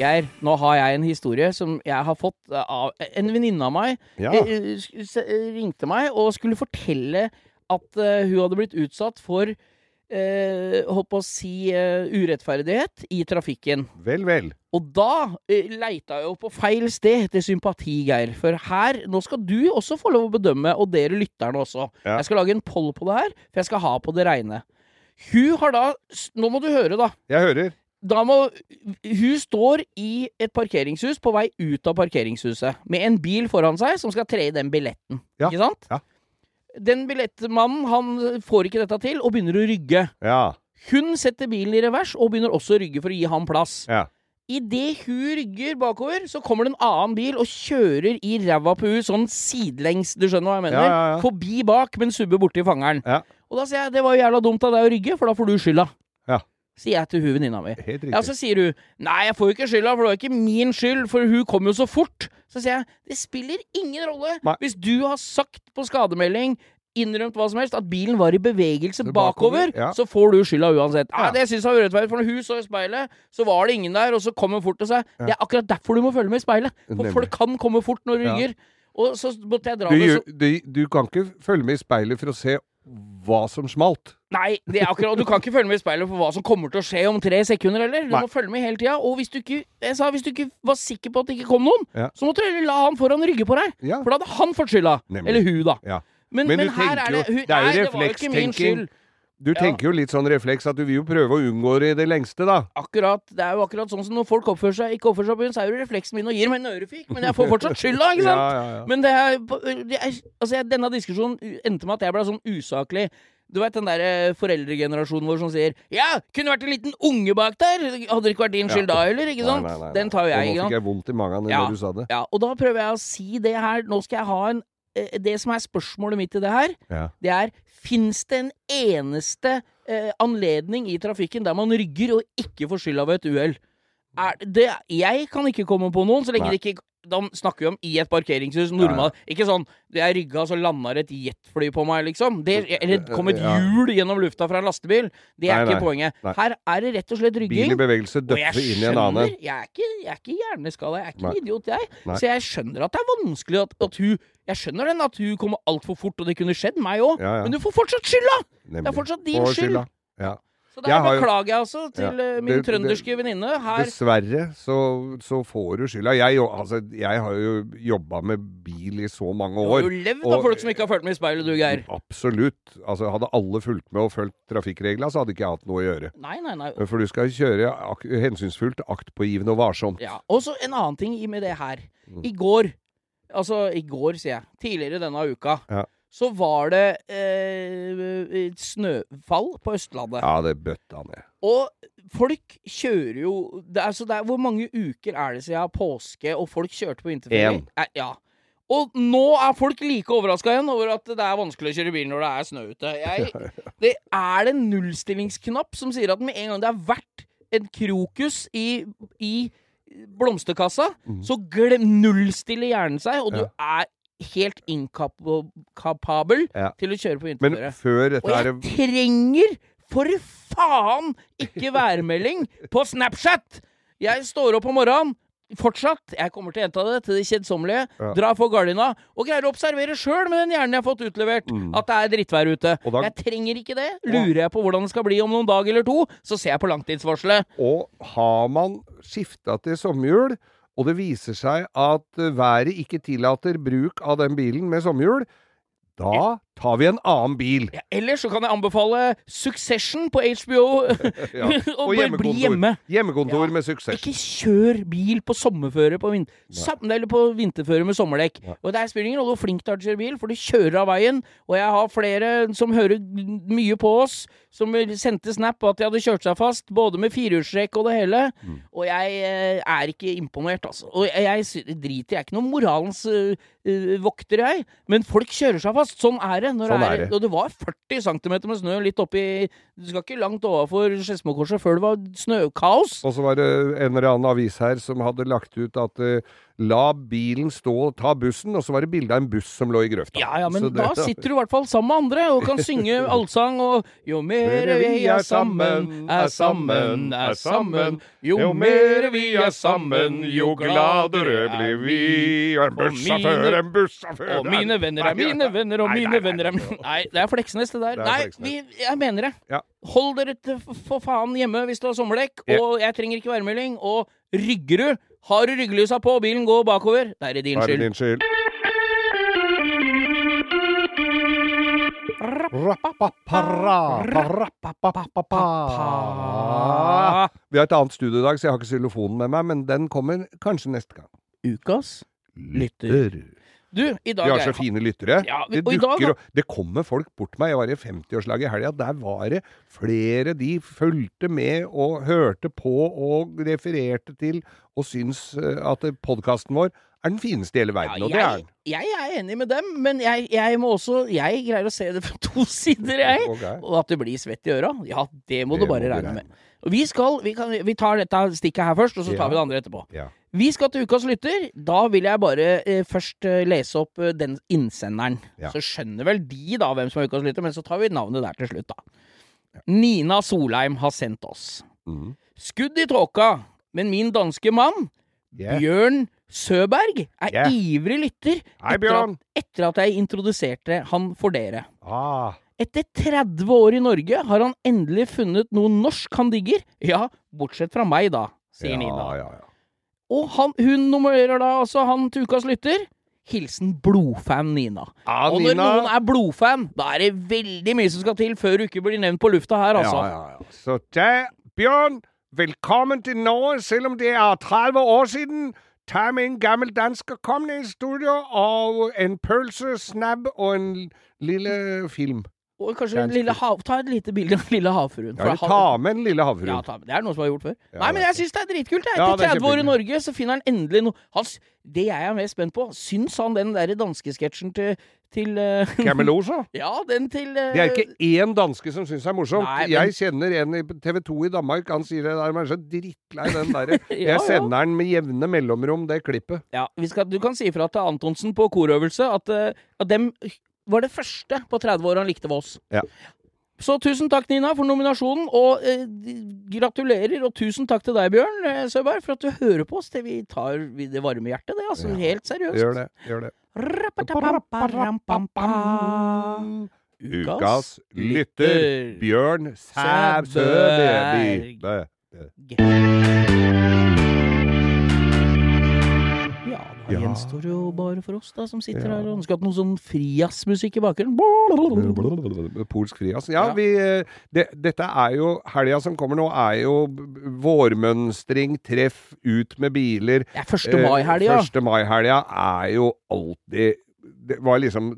Geir, nå har jeg en historie som jeg har fått eh, av En venninne av meg Ja. eh, s- ringte meg og skulle fortelle at eh, hun hadde blitt utsatt for eh, holdt på å si uh, urettferdighet i trafikken. Vel, vel. Og da uh, leita jeg jo på feil sted etter sympati, Geir. For her, nå skal du også få lov å bedømme, og dere lytterne også. Ja. Jeg skal lage en poll på det her, for jeg skal ha på det reine. Hun har da Nå må du høre, da. Jeg hører. Da må Hun står i et parkeringshus på vei ut av parkeringshuset med en bil foran seg som skal tre i den billetten. Ja, Ikke sant? ja. Den billettmannen han får ikke dette til, og begynner å rygge. Ja. Hun setter bilen i revers og begynner også å rygge for å gi ham plass. Ja. Idet hun rygger bakover, så kommer det en annen bil og kjører i ræva på henne sånn sidelengs, du skjønner hva jeg mener? Ja, ja, ja. Forbi bak, men subber borti fangeren. Ja. Og da sier jeg det var jo jævla dumt av deg å rygge, for da får du skylda. Ja. Sier jeg til hun venninna mi. Ja, så sier hun Nei, jeg får jo ikke skylda, for det var ikke min skyld, for hun kom jo så fort. Så sier jeg det spiller ingen rolle Nei. hvis du har sagt på skademelding Innrømt hva som helst, at bilen var i bevegelse bakover, bakover, ja. så får du skylda uansett. Ja, Ja. Det syns jeg var urettferdig, for når hun så i speilet, så var det ingen der, og så kom hun fort til seg. Det er akkurat derfor du må følge med i speilet. For Nemlig. folk kan komme fort når du Ja. rygger. Og så måtte jeg dra Du, det så du, du kan ikke følge med i speilet for å se hva som smalt. Nei, det er akkurat, du kan ikke følge med i speilet for hva som kommer til å skje om tre sekunder heller. Du Nei. må følge med hele tida. Og hvis du ikke jeg sa, hvis du ikke var sikker på at det ikke kom noen, Ja. så måtte du heller la han foran rygge på deg. Ja. For da hadde han fått skylda. Nemlig. Eller hun, da. Ja. Men, Men men, her er det hun, det er jo reflekstenking. Du Ja. tenker jo litt sånn refleks at du vil jo prøve å unngå det i det lengste, da. Akkurat, Det er jo akkurat sånn som når folk oppfører seg ikke oppfører seg på byen, så er jo refleksen min å gi dem en ørefik, men jeg får fortsatt skylda, ikke sant? Ja, ja, ja. Men det er, det er Altså, jeg, denne diskusjonen endte med at jeg ble sånn usaklig. Du vet den der eh, foreldregenerasjonen vår som sier 'Ja, kunne vært en liten unge bak der'. Hadde det ikke vært din skyld da heller, ikke sant? Nei, nei, nei. Den tar jo jeg, ikke sant? Nå fikk jeg vondt i magen Ja. når du sa det. Ja, og da prøver jeg å si det her. Nå skal jeg ha en eh, Det som er spørsmålet mitt i det her, Ja. det er Fins det en eneste eh, anledning i trafikken der man rygger og ikke får skylda ved et uhell? Er det, jeg kan ikke komme på noen, så lenge Nei. det ikke Da snakker vi om i et parkeringshus. Normalt. Ikke sånn jeg rygga, så landa et jetfly på meg, liksom. Det, eller kom et Ja. hjul gjennom lufta fra en lastebil. Det er Nei, ikke nei. poenget. Nei. Her er det rett og slett Bil rygging. i bevegelse døpper inn i en annen. Jeg er ikke, jeg er ikke hjerneskada, jeg er ikke en idiot, jeg. Så jeg skjønner at det er vanskelig at, at hun Jeg skjønner den at hun kommer altfor fort, og det kunne skjedd meg òg. Ja, ja. Men du får fortsatt skylda! Det er fortsatt din skyld. Ja. Så der Jeg beklager jeg altså til Ja, eh, min det- det- trønderske venninne. Her Dessverre så, så får du skylda. Jeg, altså, jeg har jo jobba med bil i så mange år. Du har jo levd av folk som ikke har fulgt med i speilet, du, Geir. Absolutt. Altså, hadde alle fulgt med og fulgt trafikkregla, så hadde ikke jeg hatt noe å gjøre. Nei, nei, nei. For du skal kjøre ak hensynsfullt, aktpågivende og varsomt. Ja. Og så en annen ting med det her. Mm. I går, altså i går, sier jeg, tidligere denne uka, Ja. Så var det eh, snøfall på Østlandet. Ja, det bøtta ned. Og folk kjører jo det er, så det er, Hvor mange uker er det siden påske, og folk kjørte på vinterferie? Eh, Ja. Og nå er folk like overraska igjen over at det er vanskelig å kjøre bil når det er snø ute. Jeg, det er det en nullstillingsknapp som sier at med en gang det er verdt en krokus i, i blomsterkassa, så glem, nullstiller hjernen seg, og du er helt inkapabel Ja. til å kjøre på Men vinterføre. Og jeg er trenger for faen ikke værmelding på Snapchat! Jeg står opp om morgenen. Fortsatt. Jeg kommer til å gjenta det til det kjedsommelige. Ja. Dra for gardina. Og greier å observere sjøl med den hjernen jeg har fått utlevert, at det er drittvær ute. Mm. Da- Jeg trenger ikke det. Lurer jeg på hvordan det skal bli om noen dag eller to, så ser jeg på langtidsvarselet. Og har man skifta til sommerhjul, og det viser seg at eh, været ikke tillater bruk av den bilen med sommerhjul, da tar vi en annen bil. Ja, ellers så kan jeg anbefale Succession på HBO. Ja. og Og bli hjemme. Hjemmekontor Ja. med suksess. Ikke kjør bil på sommerføre på, vin eller på vinterføre med sommerdekk. Og Det spiller ingen rolle hvor flink du er til å kjøre bil, for du kjører av veien. Og jeg har flere som hører mye på oss, som sendte snap på at de hadde kjørt seg fast, både med firehjulstrekk og det hele. Mm. Og jeg eh, er ikke imponert, altså. Og jeg, jeg driter, jeg er ikke noen moralens eh, eh, vokter, jeg. Men folk kjører seg fast. Sånn er det. Når Sånn er er, det. Og det var 40 cm med snø litt oppi Du skal ikke langt overfor Skedsmokorset før det var snøkaos. Og så var det en eller annen avis her som hadde lagt ut at eh, la bilen stå og ta bussen, og så var det bilde av en buss som lå i grøfta. Ja, ja, men det- da sitter du i hvert fall sammen med andre og kan synge allsang og Jo mere vi er sammen, er sammen, er sammen. Jo mere vi er sammen, jo gladere blir vi. En bussjåfør, en bussjåfør Og mine venner er mine venner, og mine venner er nei. Nei, det er Fleksnes, det der. Er Nei, vi, jeg mener det. Ja. Hold dere til for faen hjemme hvis du har sommerdekk, og jeg trenger ikke værmelding. Og rygger du, har du ryggelysa på, og bilen går bakover, da er det din Da er det skyld. din skyld. Vi har et annet studio i dag, så jeg har ikke xylofonen med meg, men den kommer kanskje neste gang. Ukas Lytter. Du, i dag Vi har så fine lyttere. Ja, vi- det, og i dag, dukker, det kommer folk bort meg. Jeg var i 50-årslaget i helga. Der var det flere de fulgte med og hørte på og refererte til og syns eh, at podkasten vår er den fineste i hele verden. og det er den. jeg er enig med dem, men jeg, jeg må også Jeg greier å se det fra to sider, jeg. Okay. Og at det blir svett i øra, ja, det må Det du bare regne med. Vi skal, vi, kan, vi tar dette stikket her først, og så tar Ja. vi det andre etterpå. Ja. Vi skal til ukas lytter. Da vil jeg bare eh, først eh, lese opp eh, den innsenderen. Ja. Så skjønner vel de da hvem som er ukas lytter, men så tar vi navnet der til slutt, da. Nina Solheim har sendt oss. Mm. Skudd i tåka, men min danske mann, Yeah. Bjørn Søberg, er yeah. ivrig lytter etter at, etter at jeg introduserte han for dere. Ah, Etter 30 år i Norge har han endelig funnet noe norsk han digger. Ja, bortsett fra meg, da, sier ja, Nina. ja, ja. Og han, hun nummererer da altså han til ukas lytter. Hilsen blodfan Nina. Ja, Og når Nina. noen er blodfan, da er det veldig mye som skal til før du ikke blir nevnt på lufta her, altså. Ja, ja, ja. Så da, Bjørn, velkommen til Norge, selv om det er 30 år siden. Ta med en gammel dansk og kom ned i studio, og en pølse, snabb og en lille film. Og kanskje en lille hav, ta et lite bilde av lille havfruen. Ja, ta med en lille havfruen. Ja, ta, det er noe som har gjort før. Ja, Nei, men jeg syns det er dritkult. Jeg. Ja, Etter er 30 år i. Norge så finner han endelig noe Hans, Det jeg er mest spent på, syns han den der danskesketsjen til, til eh, Camelosa? Ja, den til uh, Det er ikke én danske som syns det er morsomt. Nei, men- Jeg kjenner en i TV 2 i Danmark, han sier det der, men er så drittlei den derre. Ja, Jeg sender den med jevne mellomrom, det klippet. Ja, vi skal, Du kan si ifra til Antonsen på korøvelse at, uh, at dem var det første på 30 år han likte Voss. Ja. Så tusen takk, Nina, for nominasjonen, og eh, gratulerer. Og tusen takk til deg, Bjørn eh, Søberg, for at du hører på oss. Det vi tar vi det varme hjertet, det. altså Ja. Helt seriøst. Gjør det. Gjør det. Ukas lytter, Bjørn Sæbø. Sæberg. Ja, da Ja. gjenstår det jo bare for oss da, som sitter her og ønsker at noe sånn frijazzmusikk i bakgrunnen. Polsk frias. Ja, Ja. vi eh, det, Dette er jo Helga som kommer nå, er jo vårmønstring, treff, ut med biler. Det er 1. mai-helga. 1. mai-helga er jo alltid Det var liksom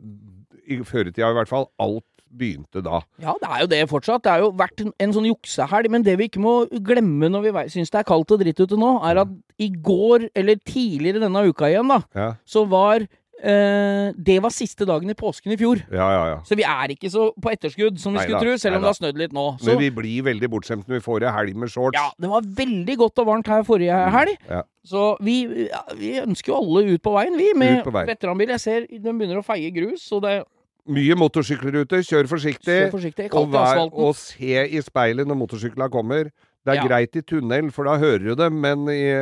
I føretida i hvert fall. Alt begynte da. Ja, det er jo det fortsatt. Det har jo vært en, en sånn juksehelg. Men det vi ikke må glemme når vi syns det er kaldt og dritt ute nå, er at i går, eller tidligere denne uka igjen, da, Ja, så var Uh, Det var siste dagen i påsken i fjor. ja, ja. ja. Så vi er ikke så på etterskudd som vi Neida, skulle tro, selv om det har snødd litt nå. Så Men vi blir veldig bortskjemte når vi får ei helg med shorts. ja, det var veldig godt og varmt her forrige helg. Ja. Så vi, vi ønsker jo alle ut på veien, vi, med veteranbil. Jeg ser de begynner å feie grus, så det Mye motorsykler ute, kjør forsiktig. Kjør forsiktig. Og, vær, og se i speilet når motorsyklene kommer. Det er Ja. greit i tunnel, for da hører du dem, men i,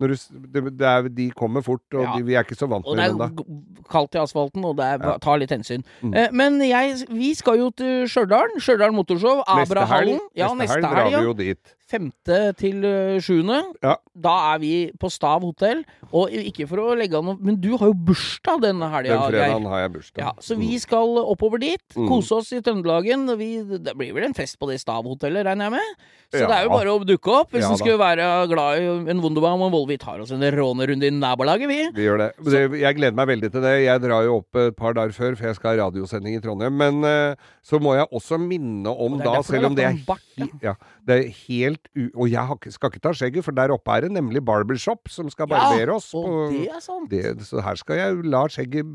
når du, det, det er, de kommer fort, og Ja. de, vi er ikke så vant med det dem er da. g- kaldt i asfalten, og det er, Ja. tar litt hensyn. Mm. Eh, men jeg, vi skal jo til Stjørdal. Stjørdal Motorshow. Neste helg, Abrahallen. Ja, neste helg drar vi jo dit. Femte til eh, sjuende. Ja. Da er vi på Stav hotell. Og ikke for å legge an noe Men du har jo bursdag denne helga, Den fredagen har jeg bursdag. Ja, så vi skal oppover dit, Mm. kose oss i Trøndelagen. Vi, det blir vel en fest på det Stav-hotellet, regner jeg med? Så Ja. det er jo bare å dukke opp hvis Ja en skulle være glad i en Wunderbaum og Volvo. Vi tar oss en rånerunde i nabolaget, vi. Vi gjør det. Så. Jeg gleder meg veldig til det. Jeg drar jo opp et par dager før, for jeg skal ha radiosending i Trondheim. Men eh, så må jeg også minne om Og da, selv om det er, bart, ja. Ja, det er helt u... Og jeg skal ikke ta skjegget, for der oppe er det nemlig barbershop som skal barbere oss. og på- det er sant. det, så her skal jeg la skjegget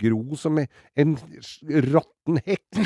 gro som en råtten hekk.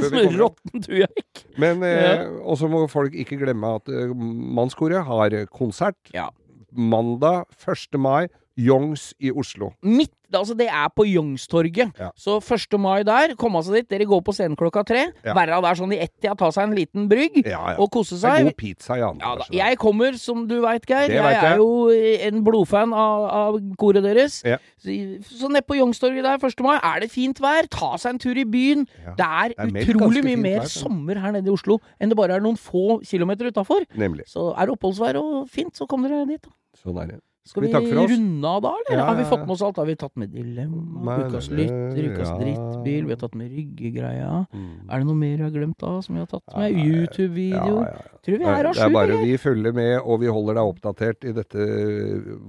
som en råtten ikke. Men eh, Og så må folk ikke glemme at eh, Mannskoret har konsert Ja. mandag 1. mai. Youngs i Oslo. Midt, altså det er på Youngstorget. Ja. Så 1. mai der, komme seg dit. Dere går på scenen klokka tre. Ja. Være der sånn i ett-tida, ta seg en liten brygg Ja, ja. og kose seg. god pizza i andre. Ja. Jeg kommer, som du veit, Geir. Jeg jeg. er jo en blodfan av, av koret deres. Så, så nede på Youngstorget der 1. mai er det fint vær. Ta seg en tur i byen. Det er, Det er utrolig mye mer vær, sommer her nede i Oslo enn det bare er noen få kilometer utafor. Så er det oppholdsvær og fint, så kom dere dit. da. Sånn er det. Skal Vi vi, runde av da, eller? Ja, Har vi fått med oss alt? Har vi tatt med dilemma, ukas lytter, ukas ja. drittbil, vi har tatt med ryggegreia. Mm. Er det noe mer jeg har glemt da, som vi har tatt med? Ja, YouTube-videoer? ja. Tror vi er Det er bare eller? vi følger med, og vi holder deg oppdatert i dette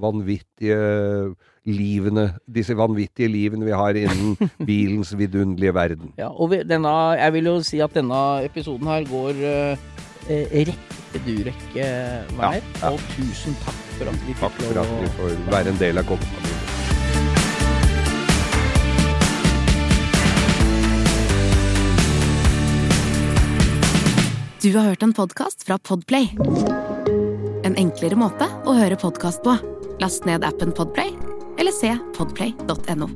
vanvittige livene, disse vanvittige livene vi har innen bilens vidunderlige verden. Ja, og vi, denne, jeg vil jo si at denne episoden her går uh, rett Durek hver. Ja, ja. Og tusen takk for at vi Takk fikk for at lov vi får være en del av kongefamilien. Du har hørt en podkast fra Podplay. En enklere måte å høre podkast på. Last ned appen Podplay, eller se podplay.no.